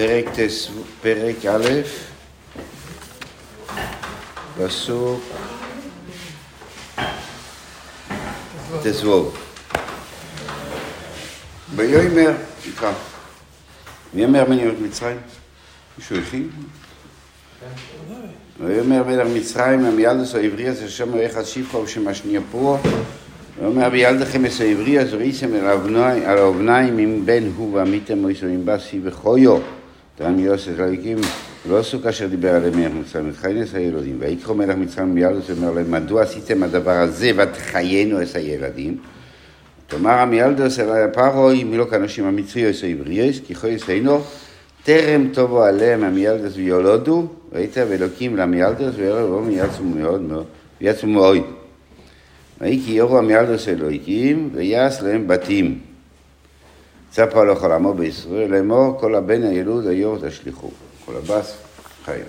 פרק, תס... פרק א', פסוק תזבוב. ויאמר, נקרא, ויאמר מלך מצרים, מישהו הכין? ויאמר מלך מצרים, המיילדוס העברי הזה שם איך שפחה ושמשניע פרו ואומר בילדכם אס העברי אז ראיסם על האובניים אם בן הוא ועמיתם מויסו עם בסי וחויו תרם יוסף אלוהיקים לא עשו כאשר דיבר עליהם מלך מצרים ותחיינס הילדים ויקחו מלך מצרים ביילדוס ואומר להם מדוע עשיתם הדבר הזה ותחיינו את הילדים תאמר המיילדוס אלי הפרוי מלא כאנשים המצרי אס העברי כי חוי אינו טרם טובו עליהם המיילדוס ויולודו ראית ואלוקים למיילדוס ואלוהים יצאו מאוד מאוד ויצאו מאוד ויהי כי יורו המיילדוס אלוהיקים ויעש להם בתים. צפה לו חלמו בישראל לאמור כל הבן הילוד היור תשליכו. כל הבס חיים.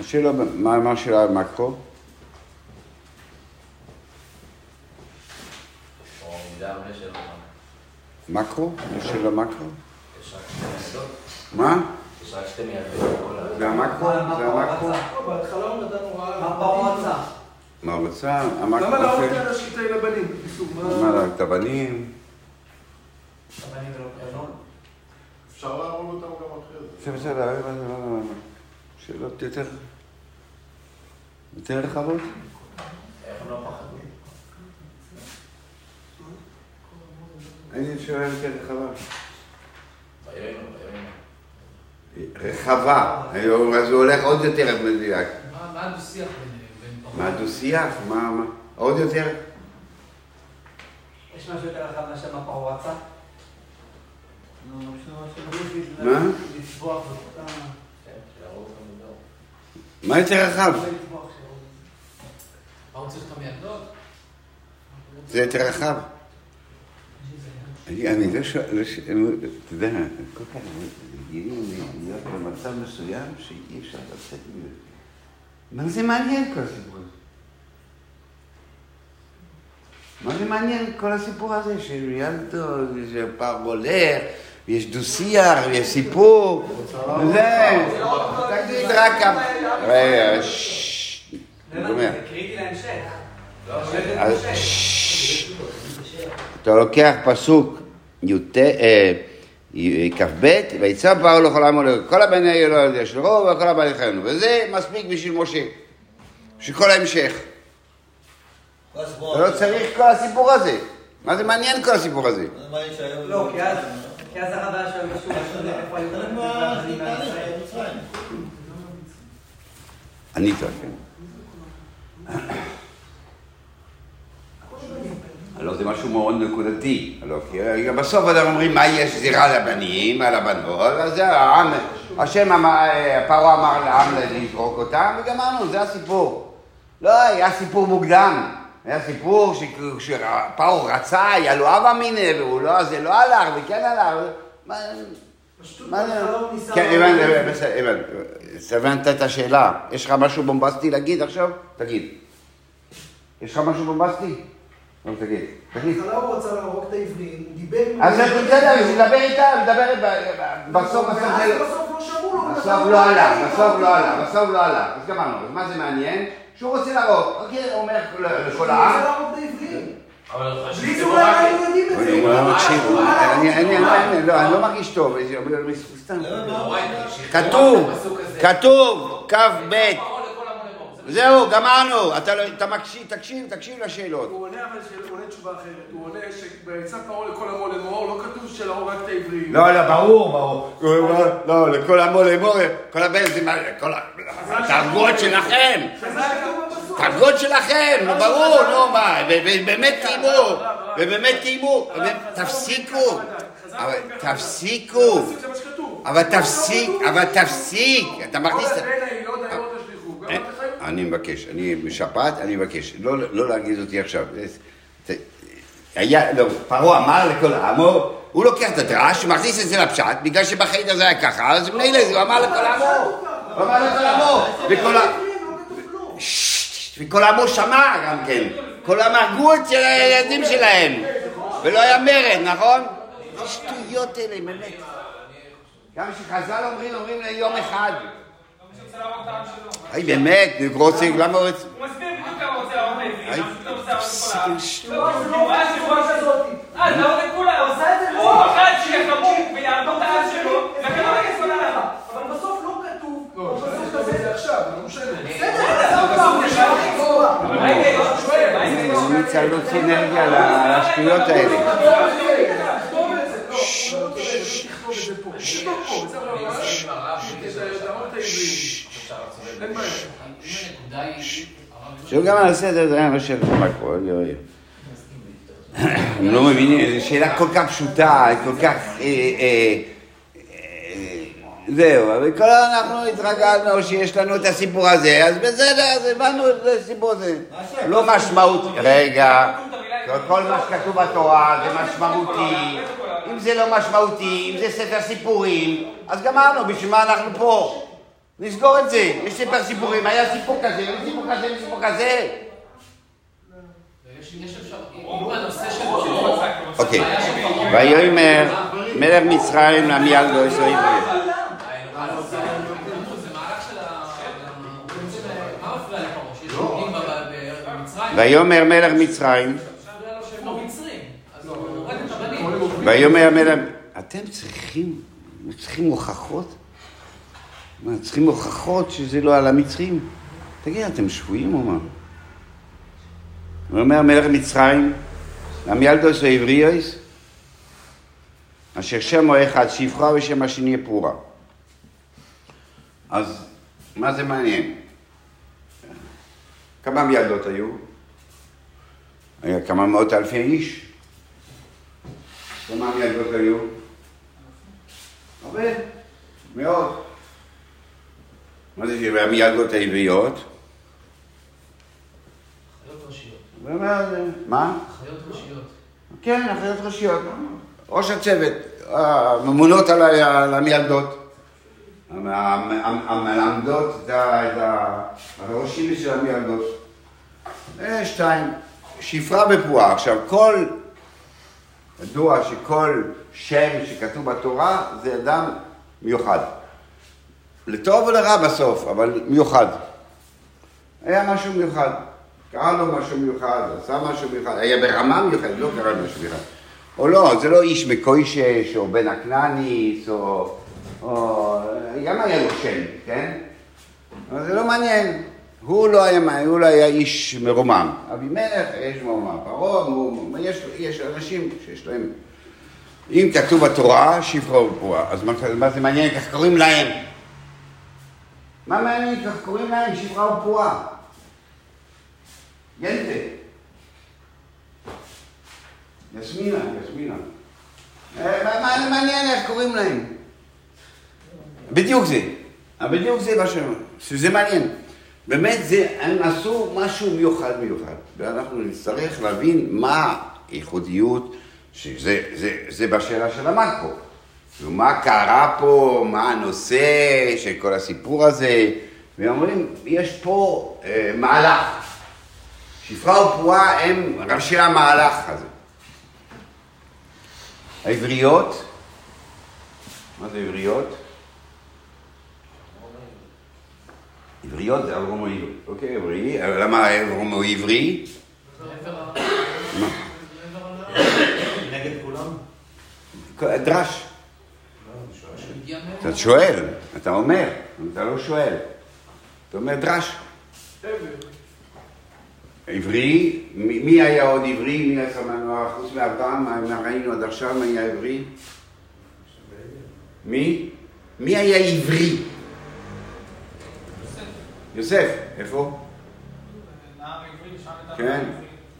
השאלה, מה השאלה על מקרו? מקרו? יש שאלה מקרו? מה? זה המקרו? זה המקרו? בהתחלה הוא נתנו רעיון. מה פרעה רצה? מה הוא רצה? המקרו למה לא. נותן השיטה לבנים? בקיצור, מה, מה... את הבנים? הבנים ולא קרנות? אפשר להרוג אותם גם אחרי זה. בסדר, לא, לא, לא, לא. שאלות יותר... יותר רחבות? איך הם לא פחדו? אין לי שאלה יותר רחבה. רחבה. אז הוא הולך עוד יותר מדויק. מה הדו-שיח פרעה? מה הדו-שיח? מה, מה? עוד יותר? יש משהו יותר רחב מאשר מה פרעה רצה? מה? כן. מה יותר רחב? המיידות? זה יותר רחב. אני, לא שואל, לא אתה יודע, כל כך רגילים להיות במצב מסוים שאי אפשר לצאת מזה. מה זה מעניין כל הסיפור הזה? מה זה מעניין כל הסיפור הזה של ילדו, שפעם הולך, ויש דו-שיח, ויש סיפור, וזה, תגיד רק כמה... רגע, ששש, זה קריטי להמשך. אתה לוקח פסוק י"ט, אה, כ"ב, ויצא פרעה לכל העם ולכל כל הבני אלוהים ישלחו וכל הבני חיינו, וזה מספיק בשביל משה, בשביל כל ההמשך. לא צריך כל הסיפור הזה. מה זה מעניין כל הסיפור הזה? לא, כי אז- כי אז משהו איפה היו הבנים מהמצרים. הלא זה משהו מאוד נקודתי, הלא כי בסוף אתם אומרים מה יש זירה לבנים, על הבנות, אז זה העם, השם אמר, פרעה אמר לעם לזרוק אותם, וגמרנו, זה הסיפור. לא, היה סיפור מוקדם, היה סיפור ש- שפרעה רצה, היה לו אבא מיניה, והוא לא, זה לא הלך, וכן הלך, מה- מה זה? כן, הבנתי. הבנת את השאלה. יש לך משהו בומבסטי להגיד עכשיו? תגיד. יש לך משהו בומבסטי? לא, תגיד. בהתחלה הוא רצה להרוג את העברים, הוא דיבר עם... אז בסדר, אז נדבר איתה, נדבר ב- בסוף, בסוף. בסוף לא שמעו לו. הוא בסוף לא עלה, בסוף לא "אוקיי". עלה, בסוף לא עלה. אז גמרנו. אז מה זה מעניין? שהוא רוצה להרוג. אוקיי, הוא אומר לכל הוא רוצה העם. להרוג את העברים. אבל בלי זה זה אולי לא היינו יודעים את זה. הוא לא מקשיב, הוא- אה, אני- אה, לא, לא מרגיש טוב. כתוב, כתוב, כ"ב. זה זהו, גמרנו. אתה לא- אתה מקשיב, תקשיב, תקשיב לשאלות. הוא עונה אבל הוא עונה תשובה אחרת. הוא עונה שבעצה פרעה לכל עמו לאמור, לא כתוב שלהרוג רק את העברים. לא, לא, ברור, ברור. לא, לכל עמו לאמור, כל הבן זה מה, כל ה... התרגות שלכם. תרגות שלכם, נו ברור, נו מה, ו- ובאמת קיימו, ובאמת קיימו, תפסיקו, אבל תפסיקו, מה. אבל תפסיק, אבל תפסיק, אתה מכניס... אני מבקש, אני בשפעת, אני מבקש, לא, לא להגיד אותי עכשיו. זה- היה, לא, פרעה אמר לכל עמו, הוא לוקח את הדרש, מכניס את זה לפשט, בגלל שבחדר זה היה ככה, אז מילא הוא אמר לכל עמו, הוא אמר לכל עמו, וכל עמו שמע גם כן. כל המרגו את של הילדים שלהם. ולא היה מרד, נכון? שטויות אלה, באמת. גם שחז"ל אומרים, אומרים ליום אחד. היי, באמת, רוצים, למה רוצים? הוא מסביר בדיוק כמה רוצה היי, למה פתאום רוצה להרוג תפסיק את עם כל שטויות. העם. לא, ואז הוא. אה, להרוג את זה הוא לא. אחד שיחמו ויעבור את העם שלו, והכדור יגיע עליו. אבל בסוף לא כתוב. לא, אפשר לכתוב את זה עכשיו, לא משנה. בסדר, עזוב פעם, זה מה יהיה? הוא ממליץ על להוציא אנרגיה לשטויות האלה. תכתוב את זה, לא, לא תכתוב את זה פה. תכתוב פה, בסדר, אבל מסכים עם הרב, אתה אמרת עברית. אין בעיה. אם הנקודה היא... הרב- שהוא גם על הסדר, זה היה מה של מקרו, אוי. הם לא מבינים, זו שאלה כל כך פשוטה, כל כך... אה, אה, אה, זהו, אבל כל אנחנו התרגלנו שיש לנו את הסיפור הזה, אז בסדר, אז הבנו את הסיפור הזה. לא משמעות, רגע, כל מה שכתוב בתורה זה משמעותי. אם זה לא משמעותי, אם זה ספר סיפורים, אז גמרנו, בשביל מה אנחנו פה? נסגור את זה. יש ספר סיפורים, היה סיפור כזה, יש סיפור כזה, יש סיפור כזה. יש אפשר... אם הנושא של... אוקיי. ויאמר מלך מצרים למיילדו יש לו עברי. זה מהלך של ה... מה מפריע לפרעה? שיש יהודים ב- ב- במצרים? ויאמר מלך מצרים, לא. ויאמר מלך... אתם צריכים, צריכים הוכחות? מה, צריכים הוכחות שזה לא על המצרים? תגיד, אתם שבויים או מה? ואומר מלך מצרים, למיילדוס העבריוס, אשר שמו אחד שפחה ושם השני פורה. אז מה זה מעניין? כמה מיילדות היו? היה כמה מאות אלפי איש. כמה מיילדות היו? הרבה, מאוד. מה זה שבע מיילדות העבריות? חיות ראשיות. מה? חיות ראשיות. כן, אחיות ראשיות. ראש הצוות, הממונות על המיילדות. המ- המ- המלמדות את הראשים של המיילדות. אה, שתיים, שפרה ופועה. עכשיו, כל, ידוע שכל שם שכתוב בתורה זה אדם מיוחד. לטוב ולרע בסוף, אבל מיוחד. היה משהו מיוחד. קרה לו משהו מיוחד, עשה משהו מיוחד, היה ברמה מיוחדת, לא קרה לו משהו מיוחד. או לא, זה לא איש מקוישש, או בן הכנעניס, או... או... גם היה לו שם, כן? אבל זה לא מעניין. הוא לא היה, הוא לא היה איש מרומם. אבימלך, יש מרומם. פרעה, יש, יש אנשים שיש להם... אם כתוב בתורה, שפחה ופועה, אז מה, מה זה מעניין? כך קוראים להם. מה מעניין? כך קוראים להם שפחה ופועה. ינטה. יסמינה, יסמינה. אה, מה- מעניין איך קוראים להם? בדיוק זה. אבל בדיוק זה מה ש... שזה מעניין. באמת זה, הם עשו משהו מיוחד מיוחד. ואנחנו נצטרך להבין מה הייחודיות, שזה זה, זה בשאלה של המקרו. ומה קרה פה, מה הנושא של כל הסיפור הזה. ואומרים, יש פה אה, מהלך. שפרה ופרועה הם ראשי המהלך הזה. העבריות, מה זה עבריות? עבריות זה אברום עברי, אוקיי, עברי, למה אברום הוא עברי? נגד כולם? דרש. אתה שואל, אתה אומר, אתה לא שואל. אתה אומר דרש. עברי, מי היה עוד עברי? מי עשה לנו, חוץ מאברהם, מה מה ראינו עד עכשיו, מי היה עברי? מי? מי היה עברי? יוסף, איפה? כן,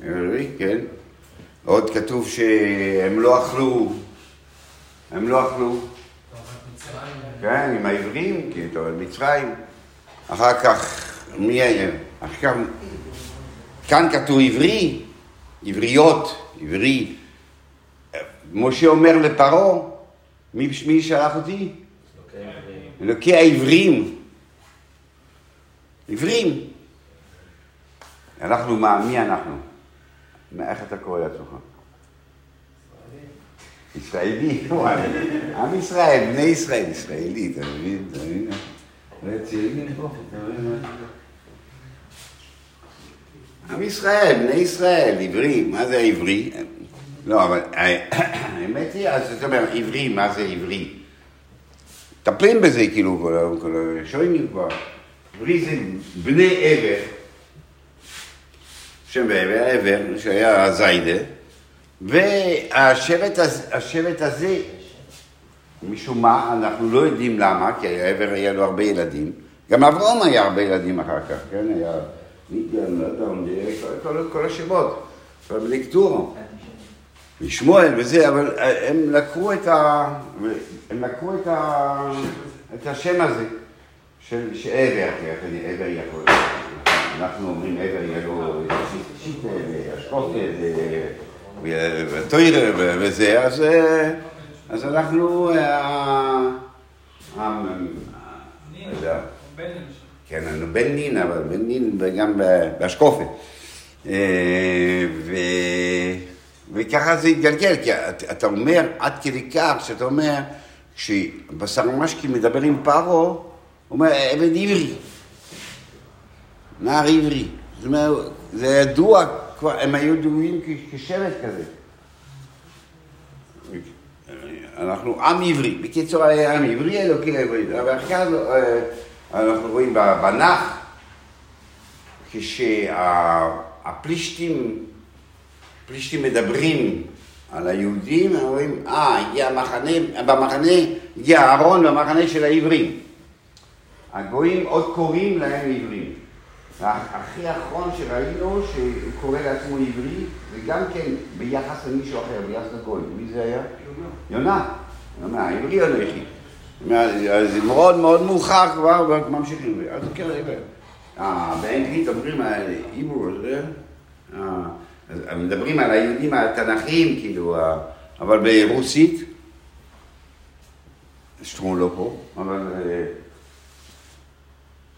עברי, כן. עוד כתוב שהם לא אכלו, הם לא אכלו, כן, עם העברים, טוב, מצרים. אחר כך, מי היה? עכשיו, כאן כתוב עברי, עבריות, עברי. משה אומר לפרעה, מי, מי שלח אותי? אלוקי העברים. עברים. אנחנו מה? מי אנחנו? איך אתה קורא לעצמך? ישראלי? עם ישראל, בני ישראל, ישראלי, אתה מבין? אתה מבין? מבין? עם ישראל, בני ישראל, עברי, מה זה עברי? לא, אבל האמת היא, אז זאת אומרת, עברי, מה זה עברי? מטפלים בזה, כאילו, כל- השוינים כבר. עברי זה בני עבר, שם ועבר, עבר, שהיה זיידה, והשבט הזה, השבט הזה, משום מה, אנחנו לא יודעים למה, כי העבר היה לו הרבה ילדים, גם אברהם היה הרבה ילדים אחר כך, כן? היה מידיאן, לא יודע, כל- כל- השמות, כל בלקטורו. ושמואל וזה, אבל הם לקחו את ה... הם לקחו את ה... את השם הזה של עבר, עבר יכול... אנחנו אומרים עבר יהיה לו שיטה וטוירה וזה, אז, אה, אז אנחנו... אה, כן, אנחנו בן נין, אבל בן נין וגם ב- באשקופת. אה, ו... וככה זה התגלגל, כי אתה אתה אומר, עד כדי כך, שאתה אומר, כשבשר משקי מדבר עם פרעה, הוא אומר, עבד עברי, נער עברי. זאת אומרת, זה ידוע, כבר, הם היו ידועים כ- כשבט כזה. אנחנו עם עברי, בקיצור היה עם עברי, אלוקי עברי, אבל כך אה, אנחנו רואים בנח, כשהפלישתים, הפלישתים מדברים על היהודים, הם אומרים, אה, הגיע המחנה, במחנה, הגיע אהרון במחנה של העברים. הגויים עוד קוראים להם עברים. הכי האחרון שראינו שהוא קורא לעצמו עברי, וגם כן ביחס למישהו אחר, ביחס לגוי. מי זה היה? יונה. יונה, עברי אנכי. אז מאוד מאוד מאוחר כבר, וממשיכים. אז כן, אה, באנגלית אומרים על עיבור, זה? אה, מדברים על היהודים התנ"כיים, כאילו, אה, אבל ברוסית, שטרום לא פה, אבל... אה,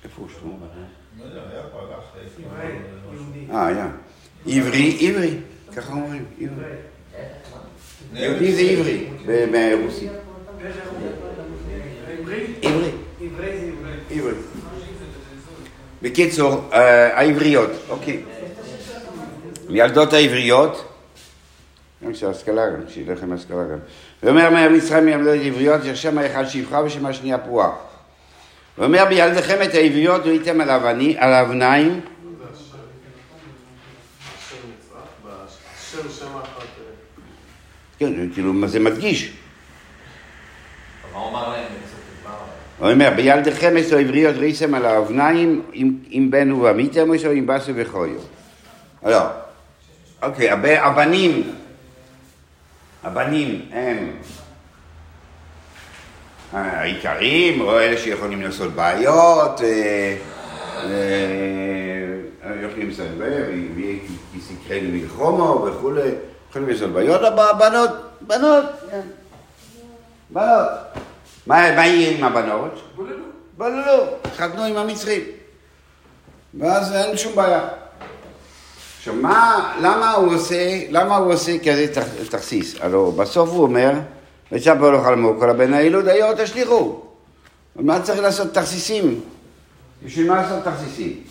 איפה הוא שטרום? לא. אה, היה. עברי, עברי, ככה אומרים, עברי. יהודי זה עברי, ברוסית. עברי? בקיצור, אה, העבריות, אוקיי. מילדות העבריות, גם של השכלה, גם שילך עם השכלה גם. ואומר מאר מצרים מילדות העבריות, ששם האחד שפחה ושם השנייה פרועה. ואומר בילדיכם את העבריות ראיתם על אבני- על האבניים, השם נצרך, השם שם אחת. כן, כאילו, מה זה מדגיש. מה הוא אמר להם? הוא אומר, בילדיכם אסו עבריות ראיתם על האבניים, אם- בן ובמיתם אסו אם בסו וחויו. לא. אוקיי, הב- הבנים, הבנים הם העיקריים, או אלה שיכולים לעשות בעיות, אה, אה, יכולים לסבר, כי סקרנו מלחומו וכולי, יכולים לעשות בעיות, אבל הבנות, בנות, כן. בנות. מה יהיה עם הבנות? בוללו. בוללו, התחתנו עם המצרים. ואז אין שום בעיה. עכשיו, מה, למה הוא עושה, למה הוא עושה כזה תכ- תכסיס? הלוא בסוף הוא אומר, וצפה לו חלמו כל הבן הילוד היו תשליכו. מה צריך לעשות תכסיסים? בשביל מה לעשות תכסיסים?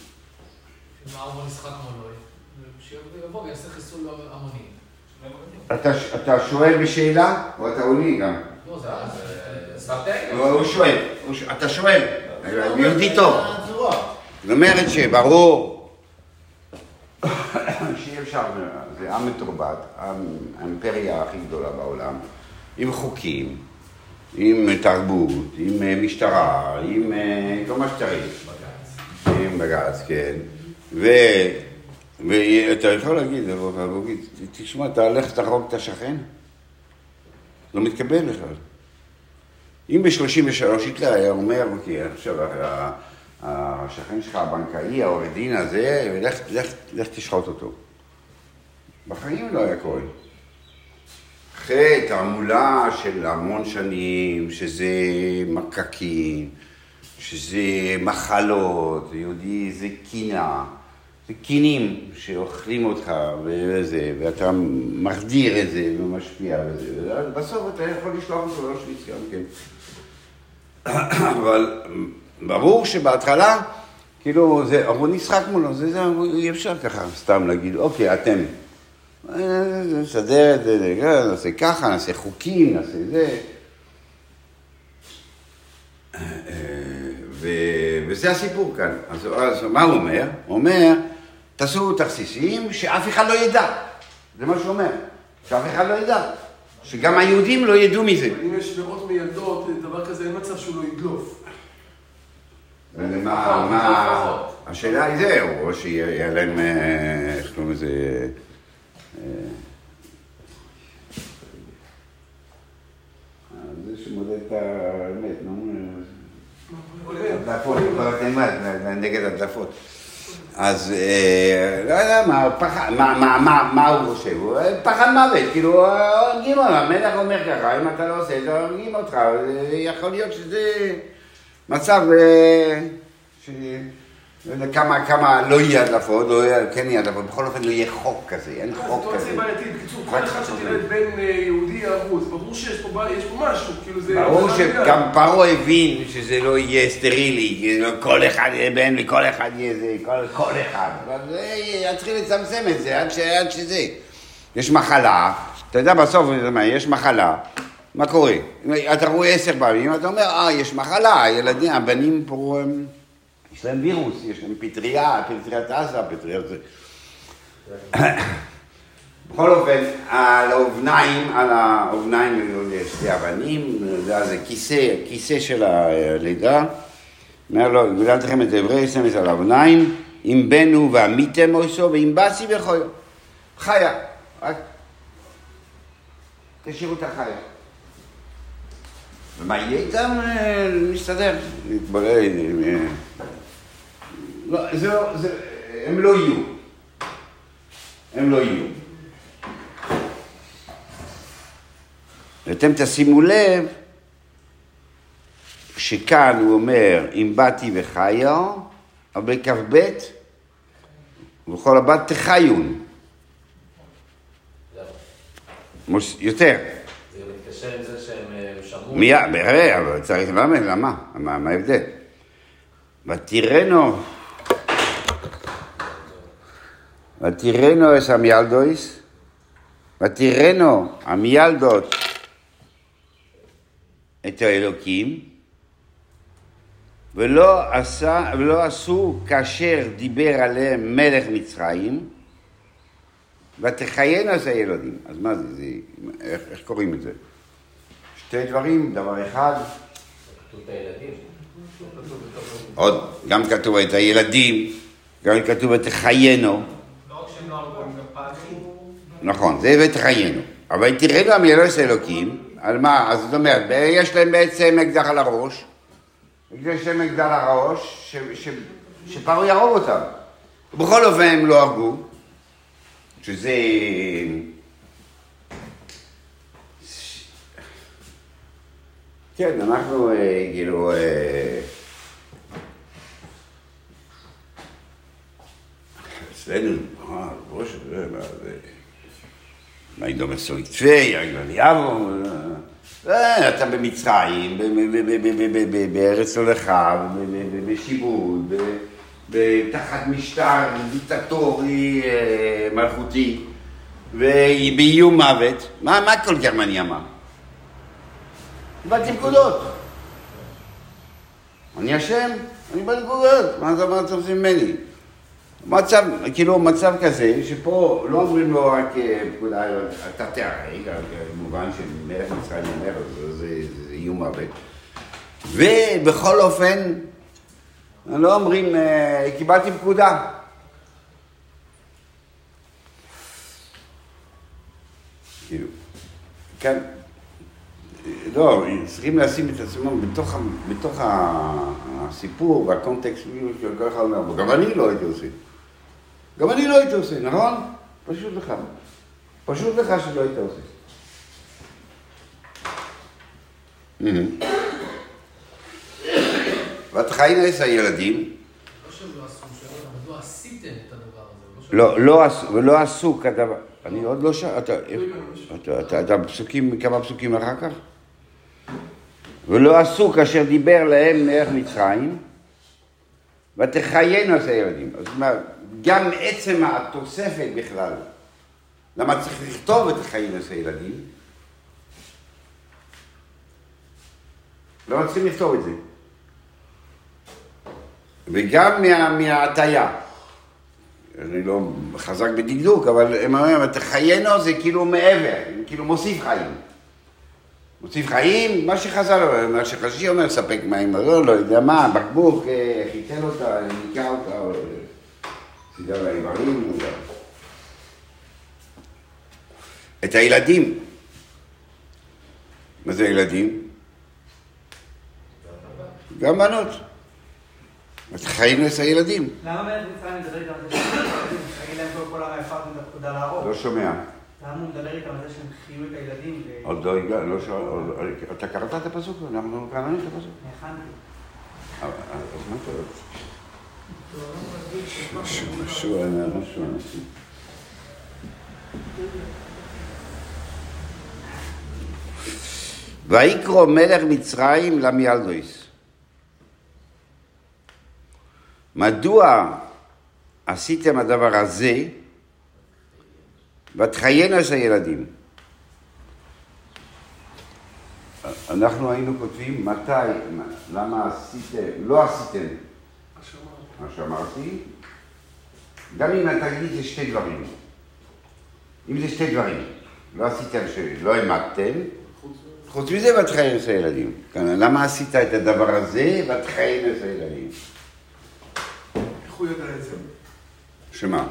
אתה, שואל בשאלה, או אתה עונה גם? לא, זה אסטרטגיה. הוא שואל, אתה שואל, יהודי טוב. זאת אומרת שברור שאי אפשר, זה עם מתורבת, האימפריה הכי גדולה בעולם, עם חוקים, עם תרבות, עם אה, משטרה, עם אה, כל מה שצריך. עם בג"ץ, כן. ו- ואתה יכול להגיד, תשמע, אתה הולך תהרוג את השכן? לא מתקבל בכלל. אם ב-33 היטלר היה אומר, אוקיי, עכשיו השכן שלך הבנקאי, העורך דין הזה, לך תשחוט אותו. בחיים לא היה קורה. אחרי תעמולה של המון שנים, שזה מקקים, שזה מחלות, יהודי זה קינה, זה קינים שאוכלים אותך וזה, ואתה מחדיר את זה ומשפיע וזה, ובסוף אתה יכול לשלוח אותו לאושוויץ גם כן. אבל ברור שבהתחלה, כאילו, זה, הוא נשחק מולו, זה, זה, אי אפשר ככה סתם להגיד, אוקיי, אתם. אה, נסדר את זה, אה, נעשה ככה, נעשה חוקים, נעשה זה. אה, ו, וזה הסיפור כאן. אז, אז מה הוא אומר? הוא אומר, תעשו תכסיסים שאף אחד לא ידע. זה מה שהוא אומר, שאף אחד לא ידע. שגם היהודים לא ידעו מזה. אם יש מאות מיילדות, דבר כזה, אין מצב שהוא לא ידלוף. מה, מה, השאלה היא זהו, או שיהיה להם, אה, איך קוראים לזה, אה, זה שמודד את האמת, נו, הדלפות, כל התימן, נגד הדלפות. אז לא יודע מה, פחד, מה הוא חושב? הוא פחד מוות, כאילו, הורגים אותו, המלך אומר ככה, אם אתה לא עושה את זה, הורגים אותך, יכול להיות שזה מצב ש... לא כמה, כמה לא יהיה הדלפות, לא יהיה, כן יהיה הדלפות, בכל אופן לא יהיה חוק כזה, אין חוק כזה. בקיצור, כל אחד שתלד בין יהודי יהרוס, ברור שיש פה משהו, כאילו זה... ברור שגם פרעה הבין שזה לא יהיה סטרילי, כאילו כל אחד יהיה בן וכל אחד יהיה זה, כל אחד, אבל יתחיל לצמצם את זה עד שזה. יש מחלה, אתה יודע בסוף, יש מחלה, מה קורה? אתה רואה עשר פעמים, אתה אומר, אה, יש מחלה, הילדים, הבנים פה... יש להם וירוס, יש להם פטריה, פטריית עזה, פטריית זה. בכל אופן, על האובניים, על האובניים יש שתי אבנים, זה כיסא, כיסא של הלידה. אומר לו, גדלת לכם את דברי סמס על האובניים, אם בנו ועמיתם אויסו, ואם באסי וחויו. חיה, רק תשאירו את החיה. ומה יהיה איתם? נסתדר, נתבולל. לא, זה לא, זה, הם לא יהיו. הם לא יהיו. ואתם תשימו לב שכאן הוא אומר, אם באתי וחיו, אבל בכ"ב, ובכל הבת תחיון. יותר. זה מתקשר עם זה שהם שמעו. מיד, אבל צריך ללמד, למה? מה ההבדל? ותראינו ותראינו את המיילדויס, ותראינו המיילדות את האלוקים, ולא, עשה, ולא עשו כאשר דיבר עליהם מלך מצרים, ותחיינו את הילדים. אז מה זה, זה איך, איך קוראים את זה? שתי דברים, דבר אחד. עוד, גם כתוב את הילדים, גם כתוב את חיינו. נכון, זה ותחיינו. אבל תראינו המילוס אלוקים, על מה? אז זאת אומרת, יש להם בעצם אקדח על הראש, יש להם אקדח על הראש, שפרעה יהרוג אותם. בכל אופן הם לא הרגו, שזה... כן, אנחנו כאילו... אצלנו, ראש, מה ידום הסוליטפי, יבוא, אתה במצרים, בארץ הולכה, בשיבוד, תחת משטר דיקטטורי מלכותי, ובאיום מוות, מה כל גרמניה אמר? קיבלתי נקודות. אני אשם, אני בנקודות, מה אתה רוצה ממני? מצב, כאילו מצב כזה, שפה לא אומרים לו רק פקודה, אתה תהרג, במובן שמלך מצרים אומר, זה איום מוות. ובכל אופן, לא אומרים, קיבלתי פקודה. כאילו, כן, לא, צריכים לשים את עצמם בתוך, בתוך הסיפור והקונטקסט של כל אחד אומר, גם אני לא הייתי עושה. גם אני לא הייתי עושה, נכון? פשוט לך. פשוט לך שלא היית עושה. ותחיינו את הילדים. לא לא עשו, לא עשיתם את הדבר לא, לא, עש- ולא עשו כדבר, אני עוד לא שאל, אתה, אתה, אתה, אתה פסוקים, כמה פסוקים אחר כך? ולא עשו כאשר דיבר להם מלך מצרים, ותחיינו את הילדים. זאת אומרת, גם עצם התוספת בכלל, למה צריך לכתוב את הילדים? למה צריכים לכתוב את זה? וגם מה, מההטייה. אני לא חזק בדקדוק, אבל הם אומרים, ותחיינו זה כאילו מעבר, כאילו מוסיף חיים. מוסיף חיים, מה שחז"ל אומר, מה שחשי אומר, ספק מים, לא, לא יודע מה, בקבוק, אה, חיתל אותה, ניקה אותה, או, אה, סידר לה איברים, לא יודע. את הילדים. מה זה ילדים? גם בנות. אז חיים את הילדים. למה מלך מצרים מדבר איתם על זה שהם להם כל להרוג? לא שומע. למה הוא מדבר איתם על זה שהם חיו את הילדים? עוד לא הגע, לא שואל, עוד- אתה קראת את הפסוק? אנחנו קראנו את הפסוק. הכנתי. אז מה אתה רוצה? משהו, משהו, משהו. ויקרא מלך מצרים למיילדויס. מדוע עשיתם הדבר הזה ותחיינו את הילדים? אנחנו היינו כותבים מתי, למה עשיתם, לא עשיתם מה שאמרתי, גם אם אתה תגיד זה שתי דברים. אם זה שתי דברים, לא עשיתם, שלא העמדתם, חוץ מזה ותחיין את הילדים. למה עשית את הדבר הזה ותחיין את הילדים? איך הוא יודע את זה? שמה?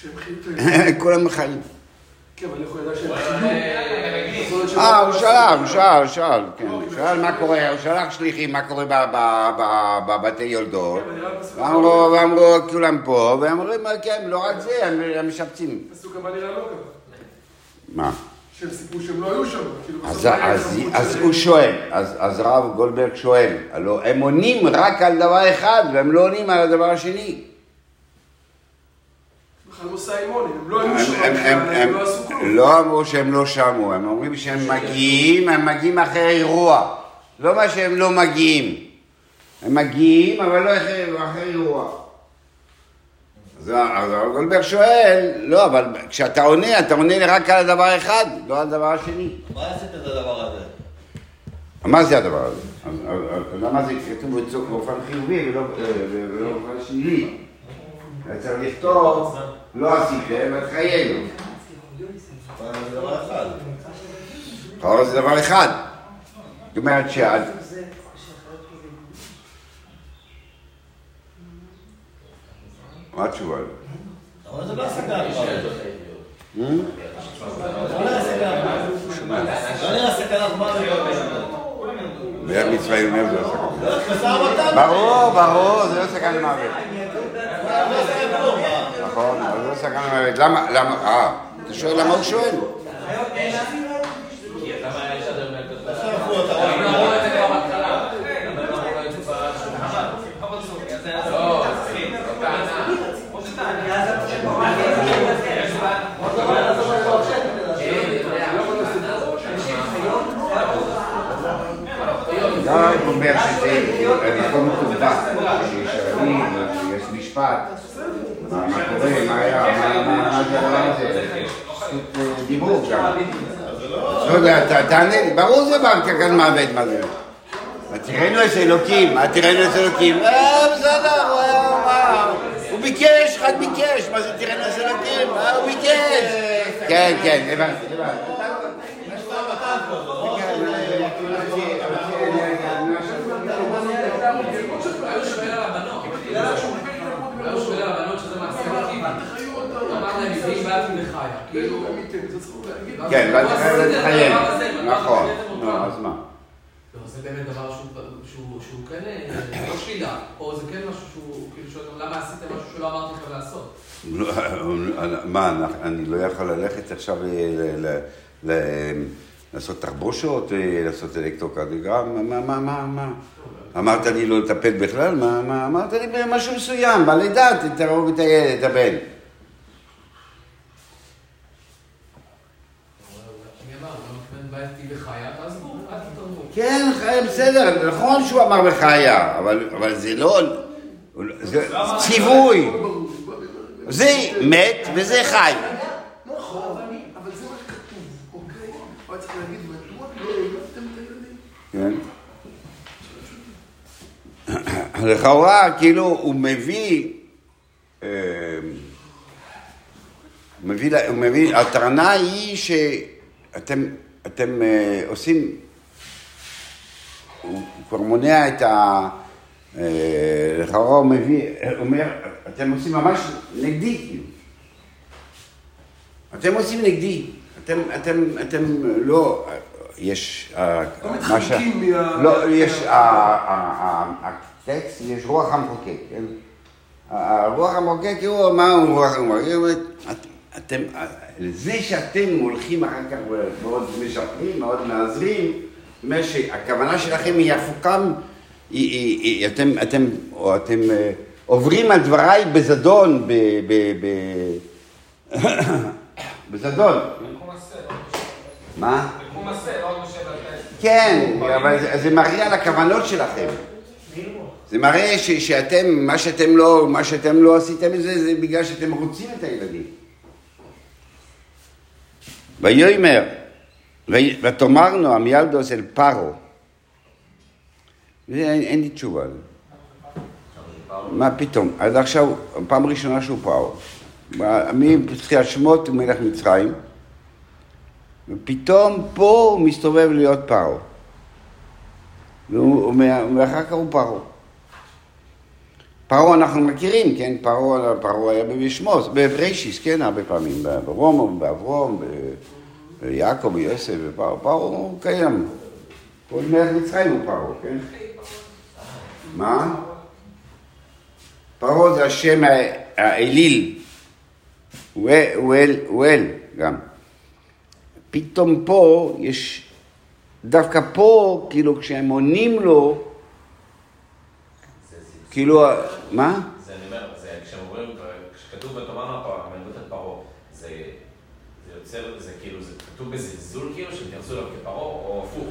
שהם חיו את הילדים. כולם חיים. כן, אבל איך הוא ידע שהם חיו? יכול להיות שהם- אה, הוא שאל, הוא שאל, הוא שאל, כן, הוא שאל מה קורה, הוא שלח שליחים מה קורה ב- ב- ב- בבתי יולדות, כן, בפסוק ואמרו, ואמרו, כולם פה, ואמרו, כן, לא רק זה, הם הם משפצים. הפסוק הבא נראה לא ככה. מה? שהם סיפרו שהם לא היו שם. כאילו, אז, אז, אז? הוא שואל, אז, אז הרב גולדברג שואל, הלוא הם עונים רק על דבר אחד והם לא עונים על הדבר השני. בכלל לא סיימונים, הם לא היו הם, שם, לא עשו כלום. לא אמרו שהם לא שמעו, הם אומרים שהם מגיעים, הם מגיעים אחרי אירוע. לא מה שהם לא מגיעים. הם מגיעים, אבל לא אחרי, אחרי אירוע. אז אז הרב גולדברג שואל, לא, אבל כשאתה עונה, אתה עונה רק על הדבר אחד, לא על הדבר השני. מה עשית את הדבר הזה? מה זה הדבר הזה? למה זה כתוב באופן חיובי ולא ולא באופן שלילי? היה צריך לכתוב, לא עשיתם, דבר אחד. אבל זה דבר אחד. זאת אומרת שעד... מה התשובה? אבל זה לא. Hmm? לא. לא אומר זה לא סכנה. ומתן. ברור, ברור, זה לא סכנה למוות. לא. נכון, אבל זה לא סכנה למוות. למה, למה, אה, אתה שואל למה הוא שואל? שלחו אותה. אם אמרו את זה כבר בהתחלה, למה לא אמרו את זה בשולחן? לא, זו טענה. לא אומר שזה, אני לא מתורבת, שיש ערבים, שיש משפט, מה מה קורה, מה היה, מה- מה מה זה הדבר הזה, זכות אה, דיבור גם. לא יודע, ת- תענה לי, ברור זה כאן מוות, מה זה? תראינו את אלוקים, תראינו את אלוקים? אה, בסדר, הוא ביקש, אחד ביקש, מה זה תראינו את אלוקים? אה, הוא ביקש. כן, כן, הבנתי, הבנתי. היו שואל על הבנות. היו שואל על הבנות שזה מעשה טיבי. אמרת להם, מביאים בעד מחיה. כאילו... כן, ואתה חייב להתחייב, נכון, נו. אז מה? לא, זה באמת דבר שהוא- כן אה, לא שלילה, או זה כן משהו שהוא, כאילו, שואל, למה עשיתם משהו שלא אמרתי לכם לעשות? מה, אני לא יכול ללכת עכשיו ל- ל- ל- לעשות תחבושות, אה, לעשות אלקטרוקרדיוגרם, מה, מה, מה, מה? אמרת לי לא לטפל בכלל? מה, מה? אמרת לי במשהו מסוים, בלידה, תהרוג את הילד, את הבן. כן, חיה, בסדר, נכון שהוא אמר וחיה, אבל, אבל זה לא... זה ציווי. זה מת וזה חי. נכון, אוקיי? לא? כן. לכאורה, כאילו, הוא מביא... אה, הוא מביא, הטענה היא שאתם אתם, אה, עושים, הוא כבר מונע את ה... אה, לכאורה הוא מביא, אומר, אתם עושים ממש נגדי, כאילו. אתם עושים נגדי. אתם, אתם, אתם לא, יש... אה, לא מתחמקים מה- לא, יש, מה- ה- ה- ה- הטקסט, יש רוח המחוקק, כן? הרוח המחוקק, הוא, מה הוא רוח המחוקק? הוא אומר, "את- אתם, זה שאתם הולכים אחר כך ועוד משפרים, מאוד מעזרים, אומר שהכוונה שלכם היא היא- אתם, אתם, או אתם אה, עוברים על דבריי בזדון, ב... ב- ב- בזדון. מה? כן, אבל זה, מראה על הכוונות שלכם. זה מראה ש, שאתם, מה שאתם לא, מה שאתם לא עשיתם זה, זה בגלל שאתם רוצים את הילדים. ויאמר, "וי- ותאמרנו עמיילדוס אל פרו. ואין אין לי תשובה. על. מה פתאום? עד עכשיו, פעם ראשונה שהוא פרו. מתחילת שמות הוא מלך מצרים. ופתאום פה הוא מסתובב להיות. והוא- ואחר כך הוא פרו. פרו אנחנו מכירים, כן? פרו היה בשמוס, בברישיס, כן, הרבה פעמים, ברום, באברום, ב- ביעקב, ביוסף, ופרו, פרו הוא קיים. כל מלך מצרים הוא פרו, כן? מה? פרו זה השם האליל. הוא אל- הוא אל, הוא אל גם. פתאום פה יש, דווקא פה, כאילו כשהם עונים לו, כאילו, מה? זה אני אומר, זה כשהם אומרים, כשכתוב בתורה מלכות על פרעה, זה זה יוצר, זה כאילו, זה כתוב בזלזול כאילו, שהתייחסו אליו כפרעה, או הפוך?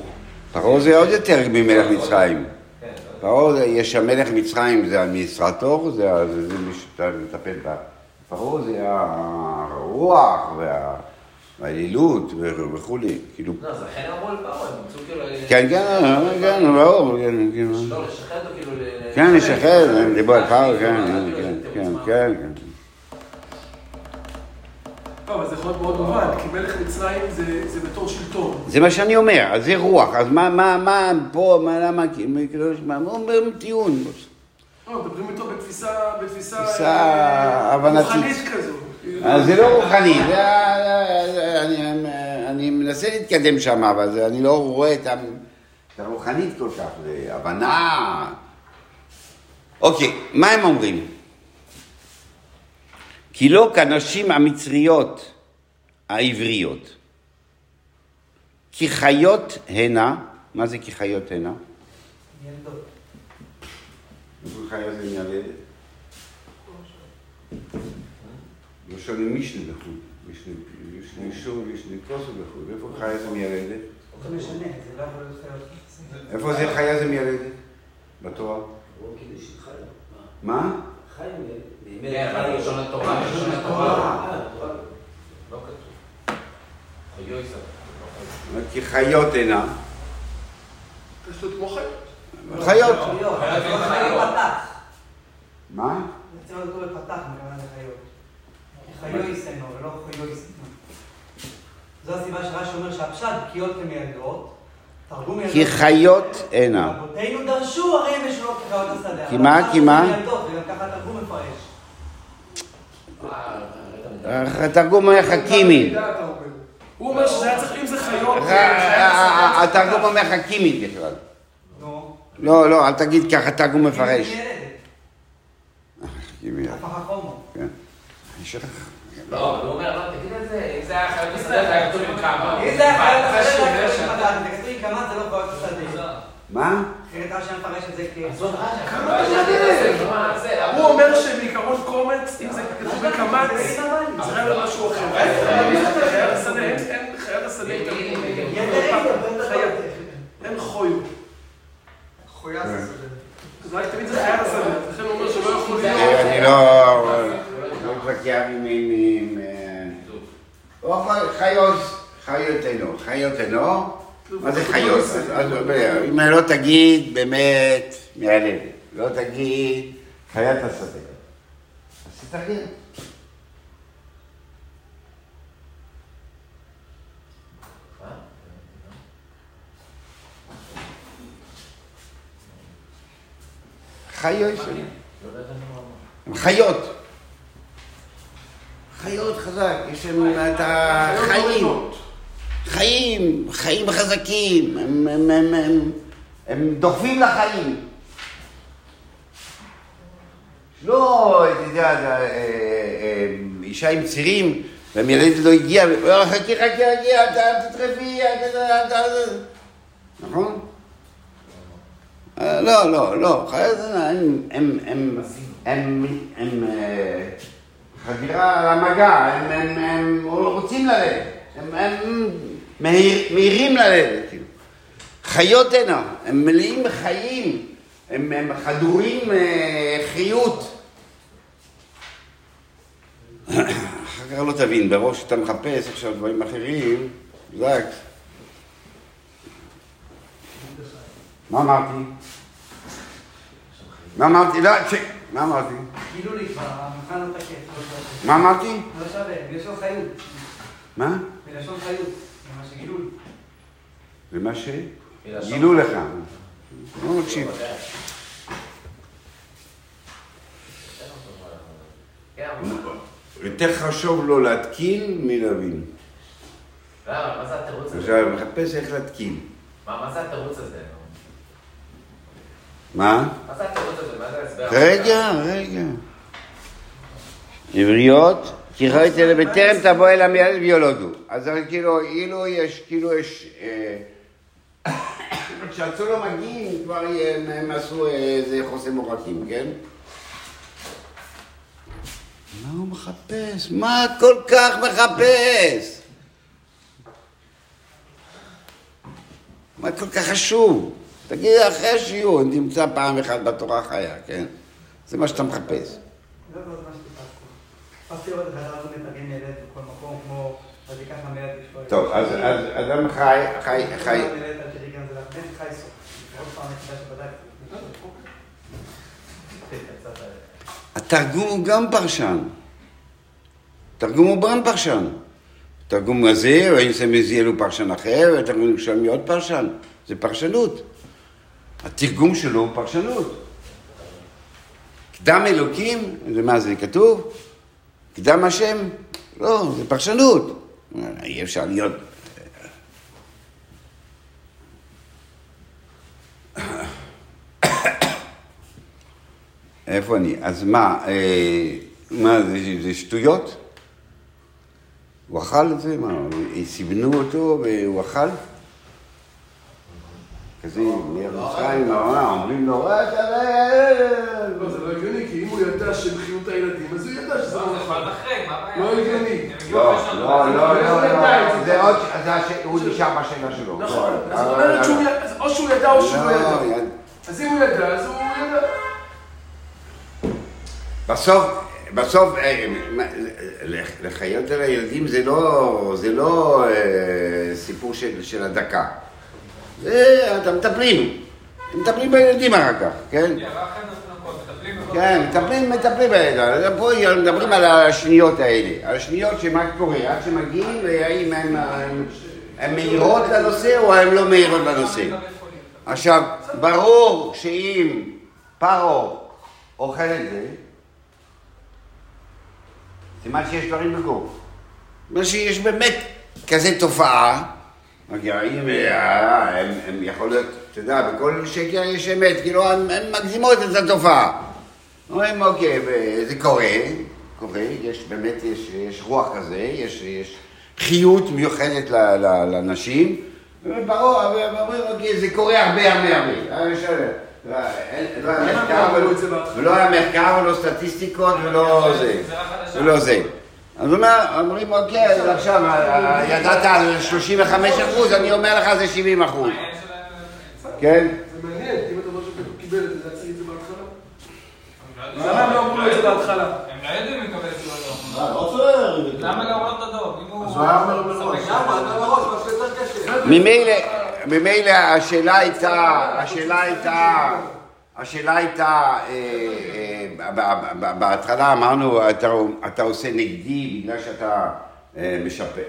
פרעה זה עוד יותר ממלך מצרים. כן, פרעה, יש המלך מצרים, זה האדמיניסטרטור, זה מי שמטפל בה. פרעה זה הרוח וה- והאלילות וכולי, כאילו. לא, אז לכן אמרו על פרעה, הם מצאו כאילו... כן, כן, כן, ברור, כן, כאילו. לא, לשחד אותו כאילו... כן, לשחרר, הם דיברו על פרעה, כן, כן, כאילו, כן, לא, אבל זה יכול להיות מאוד מובן, כי מלך מצרים זה זה בתור שלטון. זה מה שאני אומר, אז זה רוח, אז מה, מה, מה, פה, מה, למה, כאילו, מה, הוא אומר טיעון. לא, מדברים איתו בתפיסה, בתפיסה... תפיסה אה. רוחנית כזו. אז זה לא רוחני, אני, מנסה להתקדם שם, אבל אני לא רואה את הרוחנית כל כך, הבנה. אוקיי, מה הם אומרים? כי לא כנשים המצריות העבריות, כי חיות הנה, מה זה כי חיות הנה? ילדות. חיה זה מיילדת? לא מישנה איפה חיה זה מיילדת? לא. איפה זה חיה זה מיילדת? בתורה? מה? כן, אבל בלשון התורה, בלשון התורה. לא כתוב. חיו ישראל. כי חיות. יש לו כמו חיות. חיות. חיות. חיות. חיות פתח. מה? יוצא אותו בפתח, מכוון לחיות. חיו יסנו ולא חיו יסנו. זו הסיבה שרש"י אומר שהפשט בקיאות ילדות. כי חיות הנה. רבותינו דרשו הרי הם ישנו כחיות השדה. כי מה? כי זה מה? התרגום היה חכימי. הוא אומר שזה היה צריך, אם זה חיות... התרגום אומר חכימי בכלל. לא, לא, אל תגיד ככה, תרגום מפרש. ילדת. חכימי. כן. יש לך- לא, אבל הוא אומר, לא, תגיד את זה, אם זה היה חיות השדה, זה היה כתוב עם כמה. אם זה היה חיות השדה, לא יודע היה זה כתוב עם כמה, זה לא חיות השדה. מה? אחרת רש"י היה מפרש את זה כ... עזוב, רש"י, כמה אבל אתה רש"י, יודע? זה, מה, זה, אבל- הוא אומר שבעיקרון קומץ, אם זה כתוב בקמץ, זה חייב להיות משהו אחר. חייב השדה, אין- חייב השדה. אין חויו. חויה זה שדה. אז רק תמיד זה חיה לשדה, לכן הוא אומר שלא יכול להיות. אני לא לא מתווכח עם... אה, חיות אינו, חיות אינו, מה זה חיות? אז- אז אם לא תגיד באמת מהלב, לא תגיד חיית השדה, אז תתרגם. חיות, הם חיות. חיות חזק, יש להם את החיים. חיים, חיים חזקים, הם, הם, הם, הם, הם דוחפים לחיים. לא, אתה יודע, אה, אה, אישה עם צירים, והמילדת לא ואומר, חכי, חכי, חכי, אל תטרפי, נכון? אה, לא, לא, לא, הם, אה, חדירה למגע, הם, רוצים ללדת, הם, הם מהיר, מהירים ללדת, כאילו. חיות הנה, הם מלאים בחיים, הם, הם חדורים אה, חיות. אחר כך לא תבין, בראש אתה מחפש עכשיו דברים אחרים, זק. מה אמרתי? מה אמרתי? לא, צ'ק, מה אמרתי? גילו לי כבר, המבחן לא תקף. מה אמרתי? לא שווה, מלשון חיות. מה? מלשון חיות. זה מה שגילו לי. זה מה שגילו לך. לא מקשיב. כן, יותר חשוב לו להתקין מלהבין. למה? מה זה התירוץ הזה? עכשיו, מחפש איך להתקין. מה מה זה התירוץ הזה? מה? מה זה התירוץ הזה? מה זה ההסבר? רגע, רגע. עבריות, כי ראית אלה בטרם תבוא אל המילד ויולדו. אז כאילו, אילו יש, כאילו יש... אה, כשהצאן לא מגיעים, כבר הם, עשו איזה חוסם עורקים, כן? מה הוא מחפש? מה כל כך מחפש? מה כל כך חשוב? תגיד, אחרי השיעור, אם תמצא פעם אחת בתורה חיה, כן? זה מה שאתה מחפש. טוב, אז אדם חי, חי, חי, זה. התרגום הוא גם פרשן. התרגום הוא גם פרשן. התרגום הזה, יונתן בן עוזיאל הוא פרשן אחר, והתרגום ירושלמי עוד פרשן. זה פרשנות. התרגום שלו הוא פרשנות. קדם אלוקים, זה מה זה כתוב? קדם השם? לא, זה פרשנות. אי אפשר להיות... איפה אני? אז מה, אה, מה זה, זה שטויות? הוא אכל את זה? מה, סיבנו אותו והוא אכל? כזה, מצרים, אומרים לו, "אה, אתה לא, זה לא הגיוני, כי אם הוא ידע שהם חיו את הילדים, אז הוא ידע שזה לא זה נכון. לא הגיוני. לא. לא, לא, הוא לא, את לא, זה? עוד, הוא נשאר בשאלה שלו. נכון, לא, אז זאת לא, אומרת לא, שהוא לא. ידע, אז או שהוא ידע או שהוא לא לא, ידע. אז אם הוא ידע, אז הוא ידע. בסוף, בסוף, אה, לחיות על הילדים זה לא, זה לא אה, סיפור של, של הדקה. זה, אתה מטפלים. מטפלים בילדים אחר כך, כן? כן, מטפלים כן, מטפלים, מטפלים בילדים. פה מדברים על השניות האלה. על השניות שמה קורה, עד שמגיעים, והאם הן מהירות לנושא או הן לא מהירות לנושא. עכשיו, ברור שאם פרו אוכל את זה, סימן שיש דברים בגוף. מה שיש באמת כזה תופעה, הגרעים, אה, הם, הם יכול להיות, אתה יודע, בכל שקר יש אמת, כאילו, הם, הם מגזימות את התופעה. אומרים, אוקיי, זה קורה, קורה, יש באמת, יש, יש רוח כזה, יש, יש חיות מיוחדת ל- ל- לנשים, וברור, ואומרים, אוקיי, זה קורה הרבה הרבה הרבה. אה, לא, היה מחקר, לא? ולא היה מחקר ולא סטטיסטיקות ולא זה, אז הוא אומר, אומרים, אוקיי, אז עכשיו אה, ידעת על 35 אחוז, אני אומר לך זה 70 אחוז. כן? זה מעניין, אם אתה אומר שהוא קיבל את זה, צריך את זה בהתחלה. למה הם לא אמרו לו את זה בהתחלה? הם לא יודעים לקבל את זה או לא. אה, לא צריך. למה הדוב? אם הוא... אז הוא היה אומר מראש. דוב. ממילא השאלה הייתה, השאלה הייתה, השאלה הייתה, אה, אה, ב- בהתחלה אמרנו, אתה, עושה נגדי בגלל שאתה אה, משפר,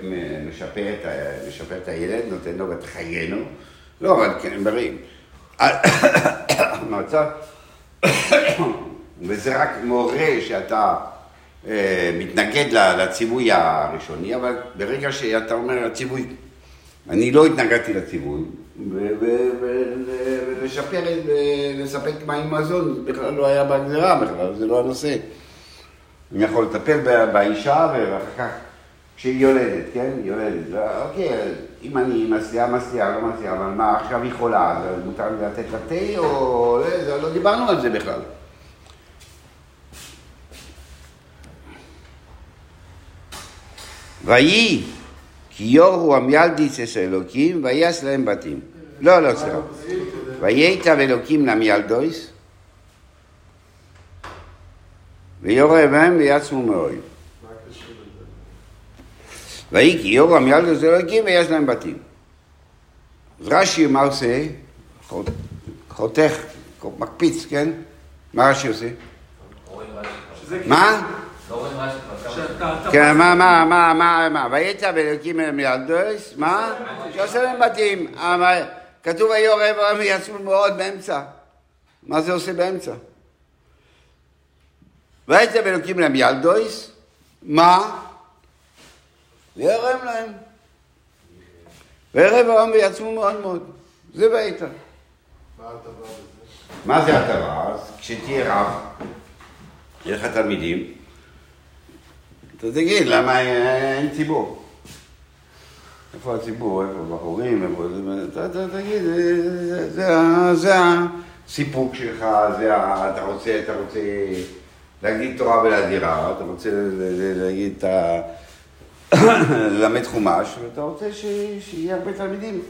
את, הילד, נותן לו את חיינו. לא, אבל כן, בריא. המצב, וזה רק מורה שאתה אה, מתנגד לציווי הראשוני, אבל ברגע שאתה אומר הציווי אני לא התנגדתי לציווי, ולשפר, לספק מים מזון, זה בכלל לא היה בהגדרה בכלל, זה לא הנושא. אני יכול לטפל באישה ואחר כך, כשהיא יולדת, כן? יולדת, לא, אוקיי, אם אני מסליעה, מסליעה, לא מסליעה, אבל מה, עכשיו היא חולה, אז מותר לי לתת לה תה או... לא, לא דיברנו על זה בכלל. ויהי כי יורו עמיילדיס אס אלוקים ויעש להם בתים. לא, לא, סליחה. וייטב אלוקים למיילדויס ויורא בהם ויעצמו מאוהל. ויהי כי יורו עמיילדוס אלוקים ויעש להם בתים. אז רש"י מה עושה? חות- חותך, מקפיץ, כן? מה רש"י עושה? רואים רש"י כבר. מה? לא רואים רש"י כבר כמה שאתה- אתה- כן, מה, מה, מה, מה, מה, ויצא ואלוקים אל מילדוס, מה? שעושה להם בתים. אבל כתוב ויורא והם יצאו מאוד באמצע. מה זה עושה באמצע? ויצא ואלוקים להם ילדויס, מה? וירם להם. וירא והם ויצאו מאוד מאוד. זה ויצא. מה זה הטבה? אז כשתהיה רב, יהיה לך תלמידים, אתה תגיד, למה אין ציבור? איפה הציבור? איפה הבחורים? איפה? אתה, תגיד, זה, הסיפוק שלך, זה ה... אתה רוצה, אתה רוצה להגיד תורה ולהדירה, אתה רוצה להגיד את ה... ללמד חומש, ואתה רוצה. שיהיה הרבה תלמידים.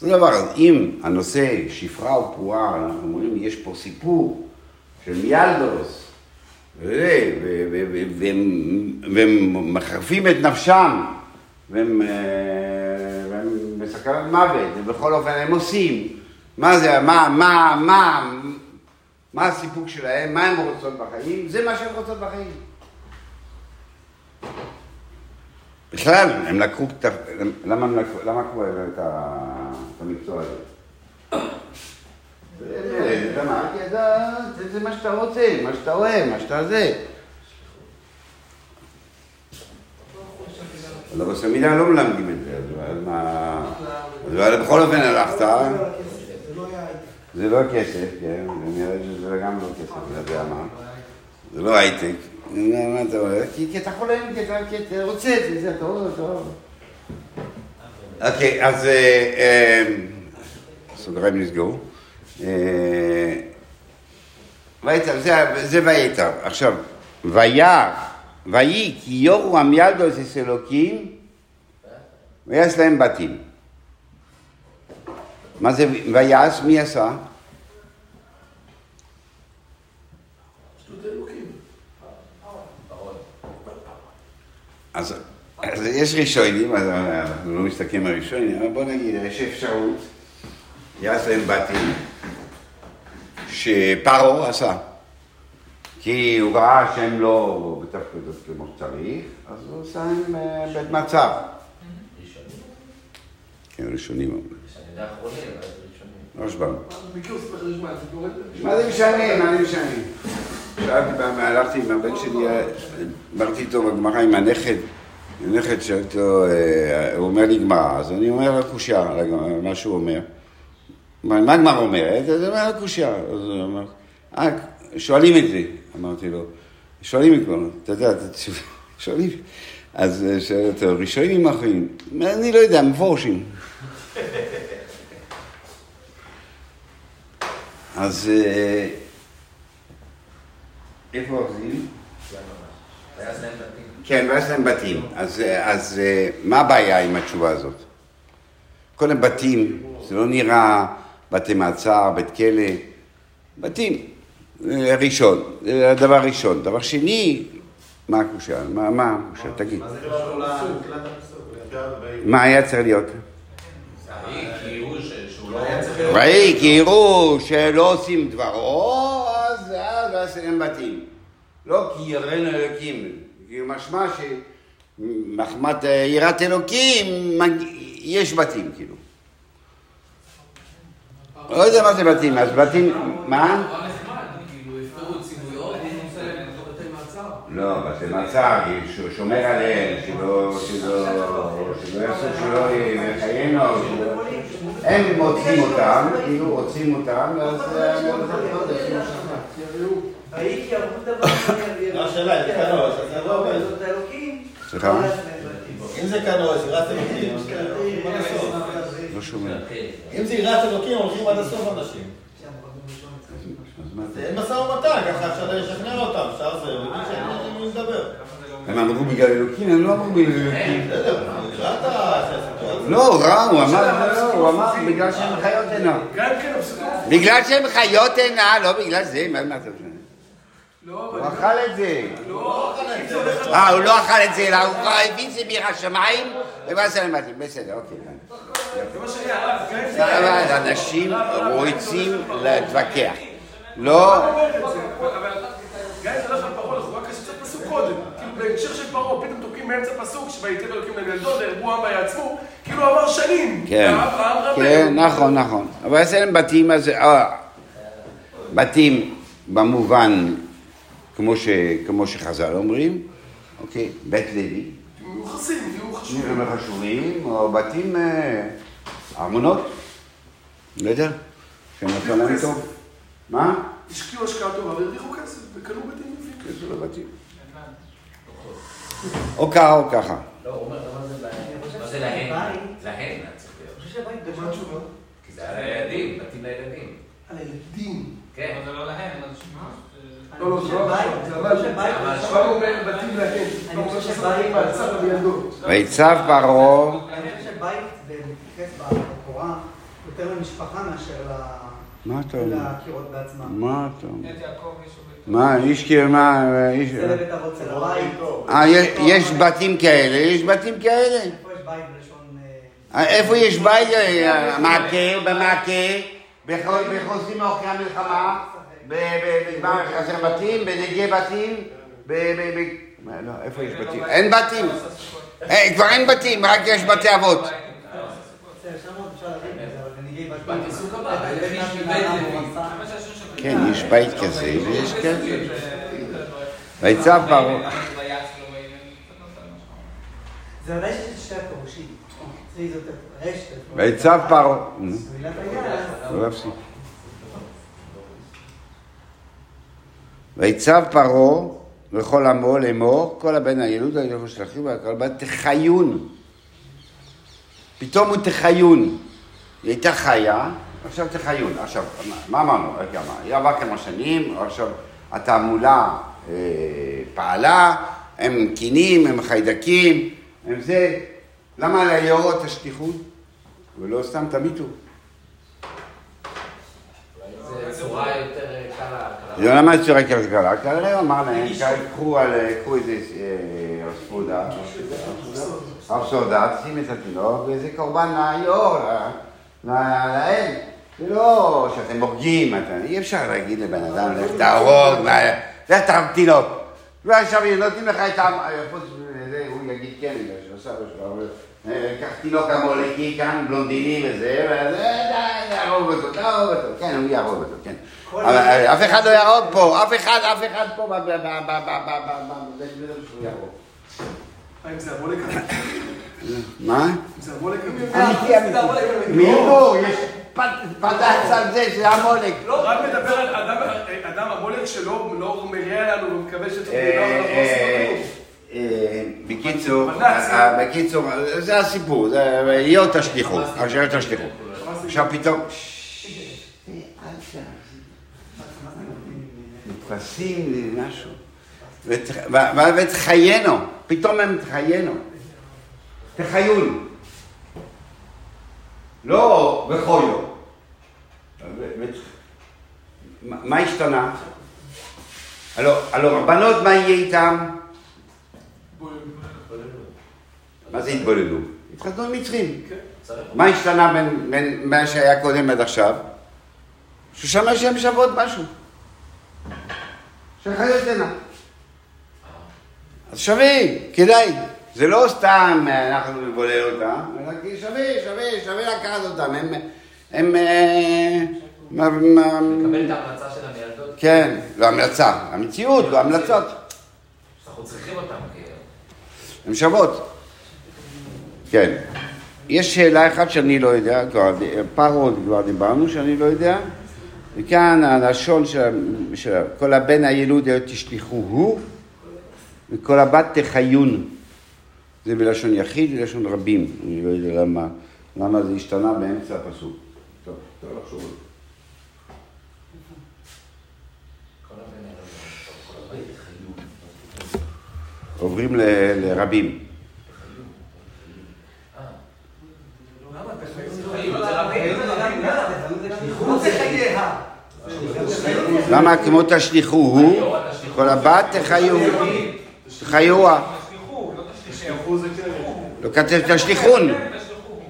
זה דבר, אז אם הנושא שפרה ופורה, אנחנו אומרים, יש פה סיפור של ו- והם- מחרפים את נפשם, והם, אה, בסכנת מוות, ובכל אופן הם עושים. מה זה, מה, מה, מה, מה הסיפוק שלהם, מה הם רוצות בחיים, זה מה שהן רוצות בחיים. בכלל, הם לקחו, למה הם את המקצוע הזה? זה- מה? שאתה רוצה, מה שאתה אוהב, מה שאתה זה. אבל בסמידה לא מלמדים את זה, אז מה... אז בכל אופן הלכת, זה לא לא כסף, כן, ונראה שזה גם לא כסף, אתה יודע מה. זה לא הייטק. מה אתה אומר? כי אתה חולם, כי אתה רוצה את זה, זה טוב, טוב. אוקיי, אז אה, אה, סוגריים נסגרו. אה, ויתר, זה- זה ויתר. עכשיו, ויה, ויהי כי יורו עמיילדוס אס אלוקים, ויעש להם בתים. מה זה ויעש? מי עשה? אז, אז יש ראשונים, אז אנחנו לא מסתכלים על ראשונים, אבל בוא נגיד, יש אפשרות, יעש להם בתים, שפרעה עשה. כי הוא ראה שהם לא בתפקדות כמו שצריך, אז הוא עשה להם אה, בית מצב. כן, ראשונים זה ראשונים. לא שבם. מכיר ספר חשמל, זה קורה? מה זה משנה? מה זה משנה? שאלתי פעם, הלכתי עם הבן שלי, אמרתי איתו בגמרא עם הנכד, הנכד שאלתי לו, אה, הוא אומר לי גמרא, אז אני אומר לו קושייה, מה שהוא אומר. מה הגמרא אומרת? אז אומר לו קושייה. אז הוא אומר, אה, שואלים את זה. אמרתי לו, שואלים את כבר, אתה יודע, שואלים. אז אה, שואל אותו, ראשונים אחרים? אני לא יודע, מפורשים. אז אה, איפה אוחזים? כן, ואז להם בתים. אז, אז אה, מה הבעיה עם התשובה הזאת? קודם בתים, זה לא נראה בתי מעצר, בית כלא, בתים, אה, ראשון, זה הדבר הראשון. דבר שני, מה הקושה? מה, מה הקושה? תגיד. מה היה צריך להיות? ויהי כי יראו לא... שלא עושים דברו, אז הם בתים. לא כי יראנו אלוקים, משמע שמחמת אה, יראת אלוקים יש בתים, כאילו. לא יודע מה זה בתים, אז בתים, מה? לא, לא בתי מעצר, שהוא שומר עליהם, שלא, שלא, שלא יעשו, שלא יחיינו, הם מוצאים אותם, כאילו רוצים אותם, ואז... אה, לא, לא סליחה? אם זה כאן אורס, רצתם אותי, מה לעשות? לא שומע. אם זה יראת אלוקים, הולכים עד הסוף אנשים. זה? אין משא ומתן, ככה אפשר לשכנע אותם, אפשר זה, ומי שאין מי לדבר. הם אמרו בגלל אלוקים, הם לא אמרו בגלל אלוקים. הסיטואציה. לא, רע, הוא אמר, לא, הוא אמר בגלל שהם חיות עינה. גם כן, הפסוקים. בגלל שהם חיות עינה, לא בגלל זה, מה אתה? לא, הוא. אכל את זה. לא. אה, הוא לא אכל את זה, אלא הוא כבר הביא את זה מהשמיים, ומה זה למדתי, בסדר, אוקיי. אבל אנשים רוצים להתווכח. לא... בהקשר של פרעה, פתאום תוקעים באמצע פסוק, ויתב אלוקים לילדו, והרבו עם ויעצמו, כאילו עבר שנים. כן, כן, נכון, נכון. אבל אצלם בתים, אז... בתים במובן, כמו שחז"ל אומרים, אוקיי, בית לוי, חשובים. חשובים, או בתים, אה, ארמונות, לא יודע, שהם עשו להם טוב. מה? השקיעו השקעה טובה והרוויחו כסף, וקנו בתים יפים. זה לא בתים. או ככה או ככה. לא, הוא אומר, מה זה להם? מה זה להם? להם צריך להיות. אני חושב שבית ומה התשובה? כי זה היה לילדים, בתים לילדים. על הילדים. כן. אבל זה לא להם, אז מה? לא, לא, זה רש"י לא לא אומר בתים להגן. ויצב פרעה. אני חושב שבית זה מתייחס בתורה יותר למשפחה מאשר מה אתה אומר? לקירות בעצמם. מה אתה אומר? מה, איש כאילו, מה, אה, איש... זה לבית אבות, זה אה, יש בתים כאלה, יש בתים כאלה. איפה יש בית בלשון... אה, אה, איפה יש בית? מעקה, במעקה, בחוזים מאורכי המלחמה. במרכזי בתים, בנגי בתים, לא, איפה יש בתים? אין בתים. אה, כבר אין בתים, רק יש בתי אבות. כן, יש בית כזה ויש כזה. ויצא פרעה. זה רשת שתי הפירושים. ויצא פרעה. ויצב פרעה וכל עמו לאמור, כל הבן הילוד אחיו והכל בת תחיון. פתאום הוא תחיון. היא הייתה חיה, עכשיו תחיון. עכשיו, מה- אמרנו? רגע, מה? עברה כמה שנים, עכשיו התעמולה אה, פעלה, הם קינים, הם חיידקים, הם זה. למה על היאורות תשליכו? ולא סתם תמיתו. זה צורה יותר. לא למד צורה כלכלה, כנראה הוא אמר להם, קחו איזה אה, רב סעודה, רב סעודה, שים את התינוק, וזה קורבן ליאור, ל- לאל. זה לא שאתם הורגים, אי אפשר להגיד לבן אדם, לך תהרוג, לך תהרוג תינוק. ועכשיו נותנים לך את ה... מזה, הוא יגיד כן, בגלל לו אה, קח תינוק המולקי כאן, בלונדיני וזה, וזה, די, יהרוג אותו, תהרוג אותו, כן, הוא יהרוג אותו, כן. אה, אף אחד לא ירוק פה, אף אחד, אף אחד פה לא האם אה, זה ב... מה? זה הבולק? אמיתי, אמיתי. מי הוא? אה, יש פדץ על זה, זה המולק. לא, רק מדבר על אדם, המולק שלו לא מריע לנו ומקווה לא- לא בקיצור, בקיצור, זה הסיפור, זה היות השליחות, עכשיו פתאום... נתפסים למשהו, ות- ו- ו- ותחיינו, פתאום הם תחיינו, תחיון. לא בחויו. מה מה השתנה? הלו, הבנות, מה יהיה איתם? מה זה התבוללו? התחתנו עם מצרים. מה השתנה בין, מה שהיה קודם עד עכשיו? ששם שהן שוות משהו. שהחיות הנה. אז שווה, כדאי. זה לא סתם אה, אנחנו נבולל אותם, אלא כי שווה, שווה, שווה לקחת אותם. הם... הם... אה, לקבל את ההמלצה של המיילדות, כן, לא המלצה, המציאות, לא המלצות. אנחנו צריכים אותם, כאילו. הן שוות. כן. יש שאלה אחת שאני לא יודע, כבר פרות כבר דיברנו שאני לא יודע, וכאן הלשון של, של כל הבן הילוד תשליכו הוא, וכל הבת תחיון. זה בלשון יחיד ולשון רבים. אני לא יודע למה, למה זה השתנה באמצע הפסוק. טוב, צריך לחשוב על זה. כל הבן האלה, למה כמו תשליכו הוא, כל הבת תחיו, תחיוה. תשליכו, לא תשליכו. לא כתב תשליכון. כן, תשליכו.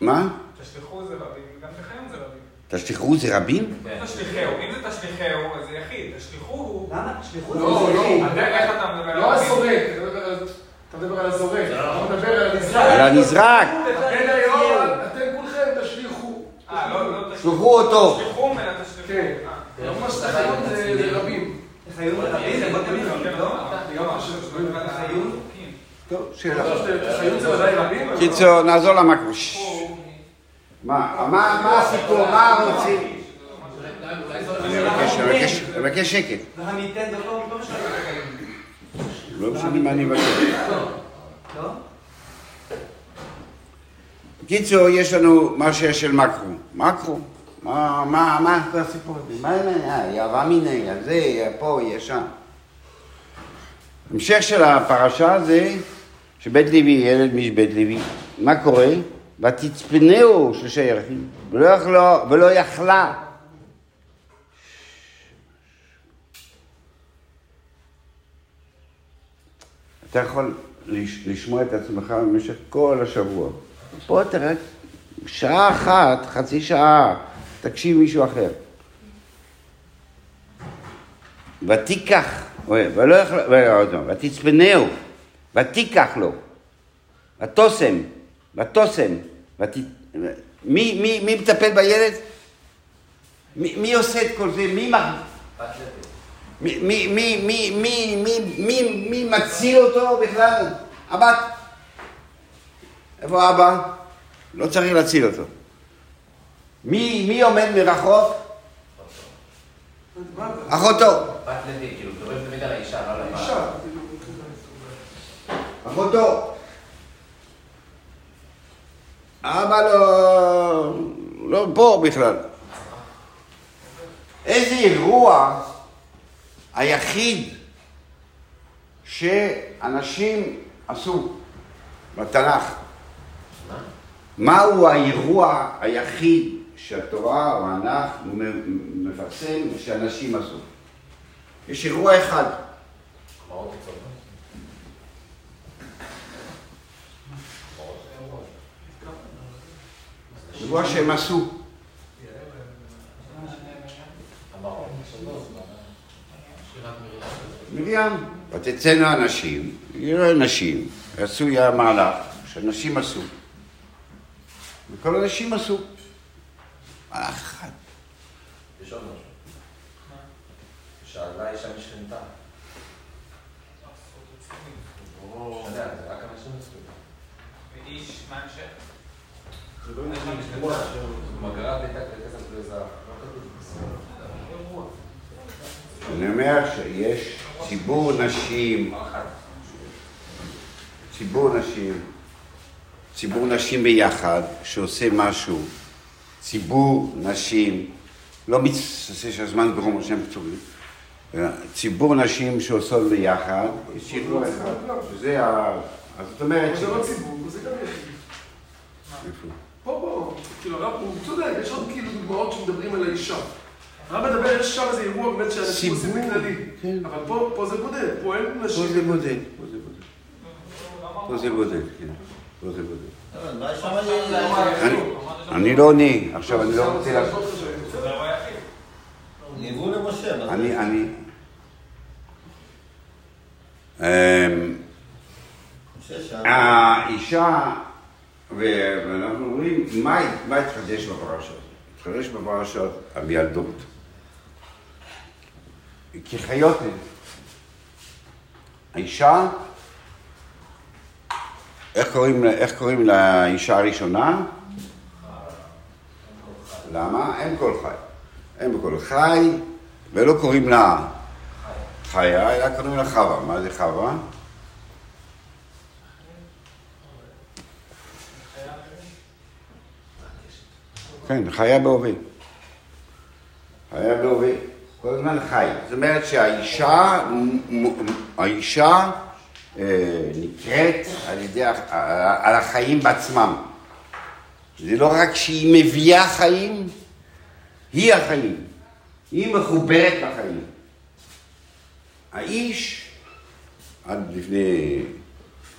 מה? תשליכו זה רבים, גם תחיון זה רבים. תשליכו זה רבים? תשליכהו, אם זה תשליכהו, אז זה יחיד. תשליכוהו, למה? שליחות לא, זה לא, יחיד. איך אתה מדבר לא רבים? אתה מדבר על- על הזורק, אתה מדבר על על הנזרק. הנזרק, בן היום, אתם כולכם תשליכו. אה, לא, לא תשליכו. שלחו אותו. תשליכו אלא תשליכו. כן. אה. ממש תחיות זה רבים. רבים זה לא? לא? טוב, שאלה. תחיות קיצור, נעזור למקרו. ששש. מה מה- מה הסיפור? מה רוצים? אני מבקש שקט. לא משנה. מה אני מבקש. בקיצור, יש לנו מה שיש של מקרו. מקרו. מה, מה, מה כל הסיפור הזה? מה, מה, יאהבה מיני, זה, פה, יש שם. המשך של הפרשה זה שבית לוי, ילד מאיש בית לוי, מה קורה? ותצפנהו שלושה ירחים, ולא יכלה, אתה יכול לש- לשמוע את עצמך במשך כל השבוע. פה אתה רק שעה אחת, חצי שעה, תקשיב מישהו אחר. ותיקח, ולא יכול, פעם, ותצפנהו, ותיקח לו, ותוסם, ותוסם, ות... מי, מי, מי מטפל בילד? מי, מי עושה את כל זה? מי, מח... מי, מי, מי, מי, מי, מי, מי, מי מציל אותו בכלל? הבת. איפה אבא? לא צריך להציל אותו. מי, מי עומד מרחוק? אחותו. כאילו, לא. אחותו. אבא לא, לא פה בכלל. איזה אירוע היחיד שאנשים עשו בתנ"ך? מהו האירוע היחיד שהתורה או התנ"ך מ- מפרסם שאנשים עשו? יש אירוע אחד. אירוע שהם עשו. מרים. ותצאנה הנשים, יראו נשים, עשו היה מהלך שנשים עשו. וכל הנשים עשו. מהלך אחד. יש עוד משהו. שאלה אישה משכנתה. אתה יודע, זה רק אנשים עשו. ואיש, מה המשך? אני אומר שיש ציבור נשים, ציבור נשים, ציבור נשים ביחד שעושה משהו, ציבור נשים, לא מצטער שהזמן ברום קצורים, אלא ציבור נשים שעושות ביחד, יש אירוע אחד, שזה ה... אז זאת אומרת, זה לא ציבור, זה גם יחיד. איפה? פה, פה, כאילו הוא צודק, יש עוד כאילו דוגמאות שמדברים על האישה. הרב מדבר, יש שם איזה אירוע באמת שאנשים עושים בכללי. כן. אבל פה, פה זה בודד, פה אין נשים. פה זה בודד, פה זה בודד. פה זה בודד, כן. פה זה בודד. אבל מה יש שם ל- אני- אני לא עונה, עכשיו אני לא רוצה לעשות... ניוו למשה? אני, אני... אמ. האישה, ואנחנו אומרים, מה התחדש בפרשות? התחדש בפרשות המילדות. כחיות הן. האישה, איך קוראים, איך קוראים לאישה הראשונה? למה? אין כל חי. אין כל חי, ולא קוראים לה חיה, אלא קוראים לה חווה. מה זה חווה? כן, חיה בהווה. חיה בהווה. כל הזמן חי. זאת אומרת שהאישה, האישה אה, נקראת על ידי, על החיים בעצמם. זה לא רק שהיא מביאה חיים, היא החיים. היא מחוברת לחיים. האיש, עד לפני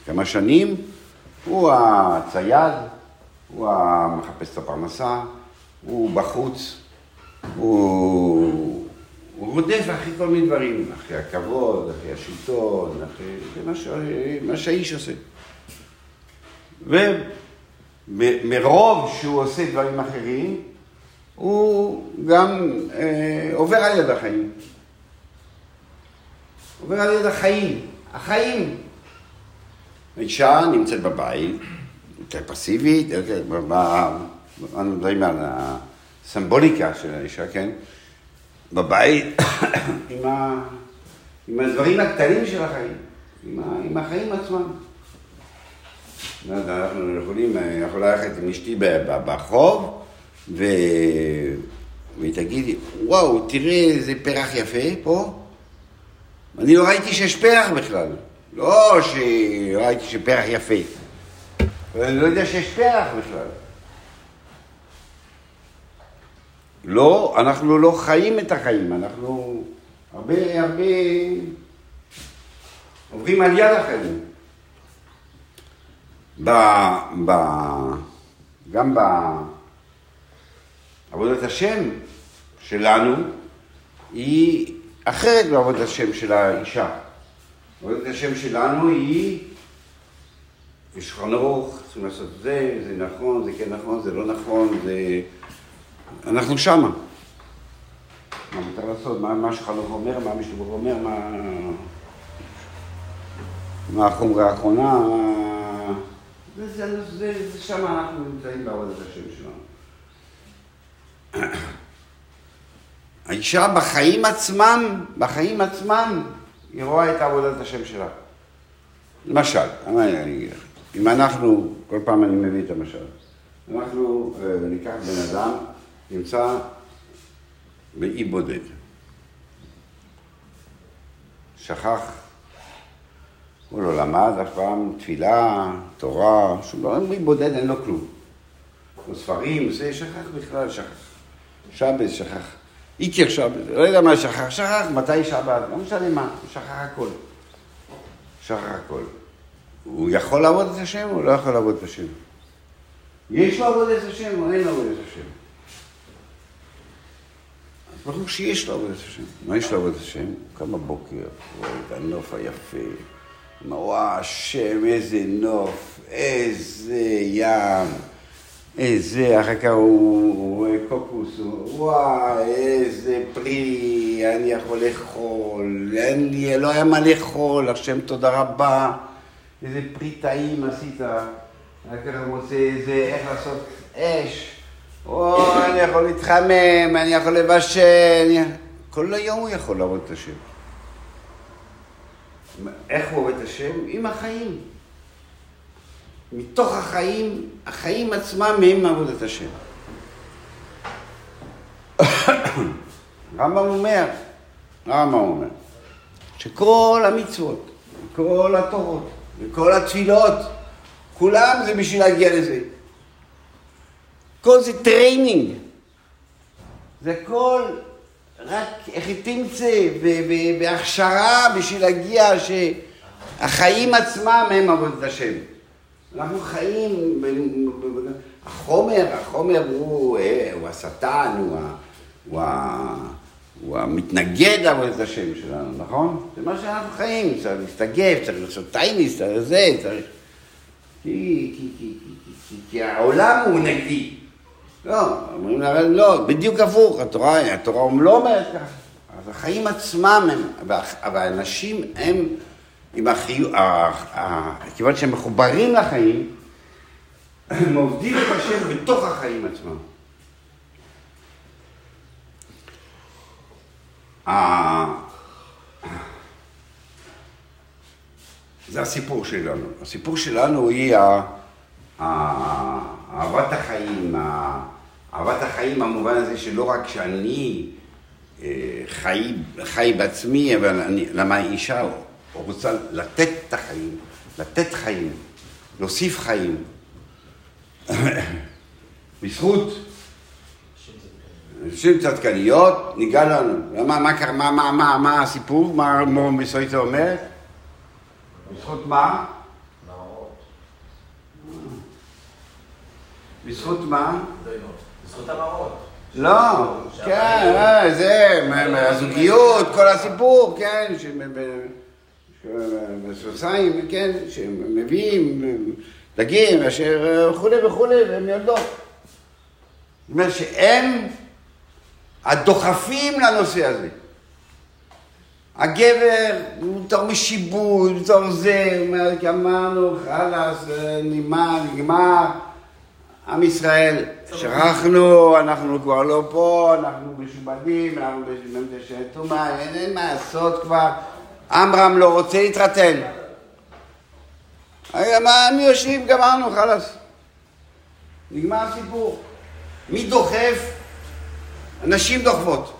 כמה שנים, הוא הצייד, הוא המחפש את הפרנסה, הוא בחוץ, הוא, הוא רודף אחרי כל מיני דברים, אחרי הכבוד, אחרי השלטון, אחרי... זה מה, ש... מה שהאיש עושה. ומרוב שהוא עושה דברים אחרים, הוא גם אה, עובר על יד החיים. עובר על יד החיים. החיים. האישה נמצאת בבית, יותר פסיבית, יותר, מדברים על הסימבוליקה של האישה, כן? בבית, עם, ה, עם הדברים הקטנים של החיים, עם, ה, עם החיים עצמם. לא אנחנו יכולים, אני יכול ללכת עם אשתי ברחוב, ו... והיא תגיד לי, וואו, תראה איזה פרח יפה פה. אני לא ראיתי שיש פרח בכלל. לא שראיתי שפרח יפה. ואני לא יודע שיש פרח בכלל. לא, אנחנו לא חיים את החיים, אנחנו הרבה הרבה עוברים על יד החיים. ב, ב, גם בעבודת השם שלנו היא אחרת מעבודת השם של האישה. עבודת השם שלנו היא, יש חנוך, צריכים לעשות זה, זה נכון, זה כן נכון, זה לא נכון, זה... אנחנו שמה. מה מותר לעשות, מה, מה שחנוך אומר, מה משתבח אומר, מה... מה החומרה האחרונה, זה שם אנחנו נמצאים בעבודת השם שלנו. האישה בחיים עצמם, בחיים עצמם, היא רואה את עבודת השם שלה. למשל, אני אגיד לך, אם אנחנו, כל פעם אני מביא את המשל, אנחנו אה, ניקח בן אדם, נמצא באי בודד. שכח, הוא לא למד אף פעם תפילה, תורה, שום דבר, אי בודד אין לו כלום. לא ספרים, זה שכח בכלל, שכח. שבס, שכח. איקר שבס, לא יודע מה שכח, שכח מתי שבת, לא משנה מה, הוא שכח הכל. שכח הכל. הוא יכול לעבוד את השם או לא יכול לעבוד את השם? יש לו עבוד את השם או אין לו עבוד את השם? ברור שיש לו עבוד את השם. מה יש לו עבוד את השם? קם בבוקר, רואה את הנוף היפה. אמר, וואו, השם, איזה נוף, איזה ים. איזה, אחר כך הוא רואה קוקוס, וואי, איזה פרי, אני יכול לאכול, אין לי, לא היה מה לאכול, השם תודה רבה, איזה פרי טעים עשית, אחר כך הוא מוצא איזה, איך לעשות אש, או, אני יכול להתחמם, אני יכול לבשל. כל היום הוא יכול לעבוד את השם. איך הוא עובד את השם? עם החיים. מתוך החיים, החיים עצמם הם עבודת השם. רמב"ם אומר, רמב"ם אומר, שכל המצוות, כל התורות, וכל התפילות, כולם זה בשביל להגיע לזה. כל זה הכל רק איך תמצא בהכשרה בשביל להגיע שהחיים עצמם הם עבודת השם. אנחנו חיים, החומר, החומר הוא, אה, הוא השטן, הוא, הוא, הוא המתנגד לעבודת השם שלנו, נכון? זה מה שאנחנו חיים, צריך להסתגף, צריך לעשות טייניס, צריך זה, צריך... כי, כי, כי, כי, כי, כי העולם הוא נגדי. לא, אומרים לה, לא, בדיוק הפוך, התורה, התורה לא אומרת ככה. אז החיים עצמם הם, אבל האנשים הם, עם החיוב, כיוון שהם מחוברים לחיים, הם עובדים את השם בתוך החיים עצמם. זה הסיפור שלנו. הסיפור שלנו היא ה- אהבת החיים, אהבת החיים במובן הזה שלא רק שאני אה, חי, חי בעצמי, אבל אני, למה האישה רוצה לתת את החיים, לתת חיים, להוסיף חיים. בזכות נשים צדקניות, ניגע לנו. מה, מה, קרה- מה, מה, מה, מה הסיפור? מה מור מסויטה אומרת? בזכות מה? בזכות מה? בזכות המראות. לא, כן, אה, זה, מה- מה- הזוגיות, כל הסיפור, כן, בסוסיים, כן, שהם מביאים דגים, אשר וכולי וכולי, והם יולדות. זאת אומרת שהם הדוחפים לנושא הזה. הגבר, הוא בתור משיבוי, בתור זה, הוא אומר, גמרנו, חלאס, אה, נגמר, נגמר. עם ישראל, שכחנו, אנחנו כבר לא פה, אנחנו משובדים, אנחנו בממשלת טומאה, אין אין מה לעשות כבר. עמרם לא רוצה להתחתן. רגע, מה, מי יושבים, גמרנו, חלאס. נגמר הסיפור. מי דוחף? הנשים דוחפות.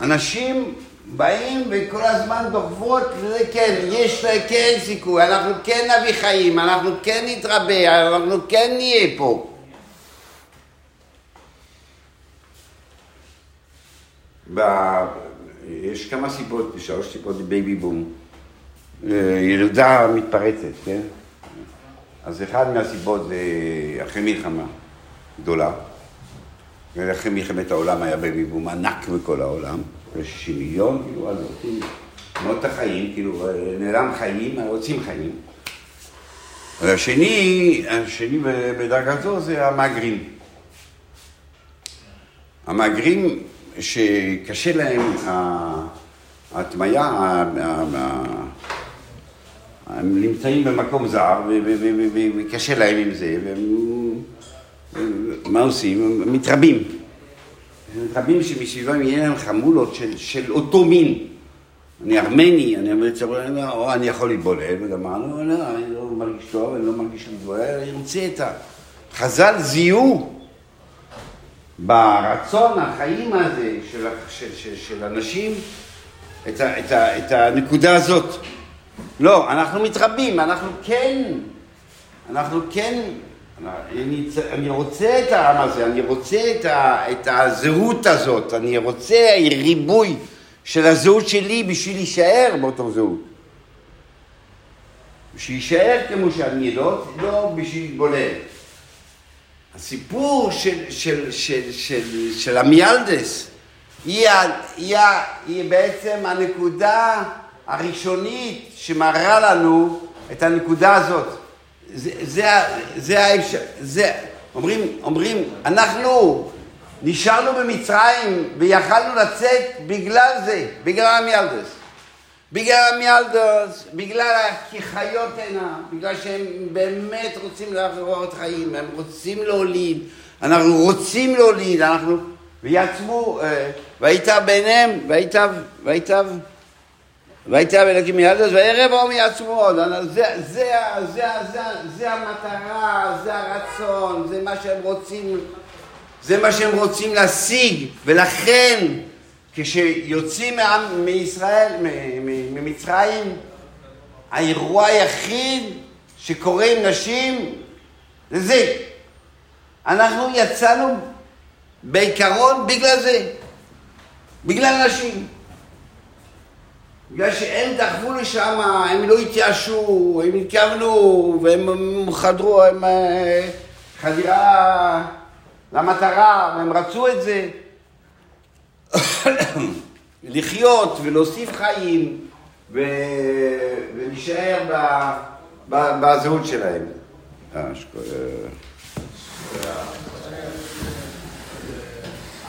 אנשים באים וכל הזמן דוחפות, וזה כן, יש כן סיכוי, אנחנו כן נביא חיים, אנחנו כן נתרבה, אנחנו כן נהיה פה. ב... יש כמה סיבות, שלוש סיבות לבייבי בום. אה, ילודה מתפרצת, כן? אז אחד מהסיבות זה אחרי מלחמה גדולה. ואחרי מלחמת העולם היה בייבי בום ענק בכל העולם. 60 מיליון, כאילו, אז רוצים ללמוד את החיים, כאילו, נעלם חיים, רוצים חיים. והשני, השני בדרגתו זה המהגרים. המהגרים שקשה להם ההתמיה, ה- ה- ה- הם נמצאים במקום זר וקשה להם עם זה, והם, מה עושים? הם מתרבים. מתרבים שמסביבם יהיה להם חמולות של, של אותו מין. אני ארמני, אני אומר, לא, או אני יכול להתבולל, וגמרנו, לא, אני לא מרגיש טוב, אני לא מרגיש להתבולל, אני רוצה את ה... חז"ל זיהו ברצון החיים הזה של, של, של, של אנשים את, ה, את, ה, את הנקודה הזאת. לא, אנחנו מתרבים, אנחנו כן, אנחנו כן, אני, אני רוצה את העם הזה, אני רוצה את, ה, את הזהות הזאת, אני רוצה ריבוי של הזהות שלי בשביל להישאר באותו זהות. בשביל להישאר כמו שאני, לא, לא בשביל להתבולל. הסיפור של, של, של, של, של המיילדס היא, היא, היא בעצם הנקודה הראשונית שמראה לנו את הנקודה הזאת. זה, זה, זה האפשר, זה, אומרים, אומרים, אנחנו נשארנו במצרים ויכלנו לצאת בגלל זה, בגלל המיילדס. בגלל המיילדוס, בגלל הכחיות הנה, בגלל שהם באמת רוצים לעבור חיים, הם רוצים להוליד, אנחנו רוצים להוליד, אנחנו... ויעצמו, אה, ויטב ביניהם, ויטב, ויטב, ויטב אלוקים מיילדוס, וירא באו מיעצמו עוד. זה, זה, זה, זה, זה המטרה, זה הרצון, זה מה שהם רוצים, זה מה שהם רוצים להשיג, ולכן כשיוצאים מעם, מישראל, ממצרים, האירוע היחיד שקורה עם נשים זה זה. אנחנו יצאנו בעיקרון בגלל זה, בגלל נשים. בגלל שהם דחפו לשם, הם לא התייאשו, הם התכוונו, והם חדרו, הם אה, חדירה למטרה, והם רצו את זה. לחיות ולהוסיף חיים ו... ולהישאר ב... ב... בזהות שלהם. אה, אה,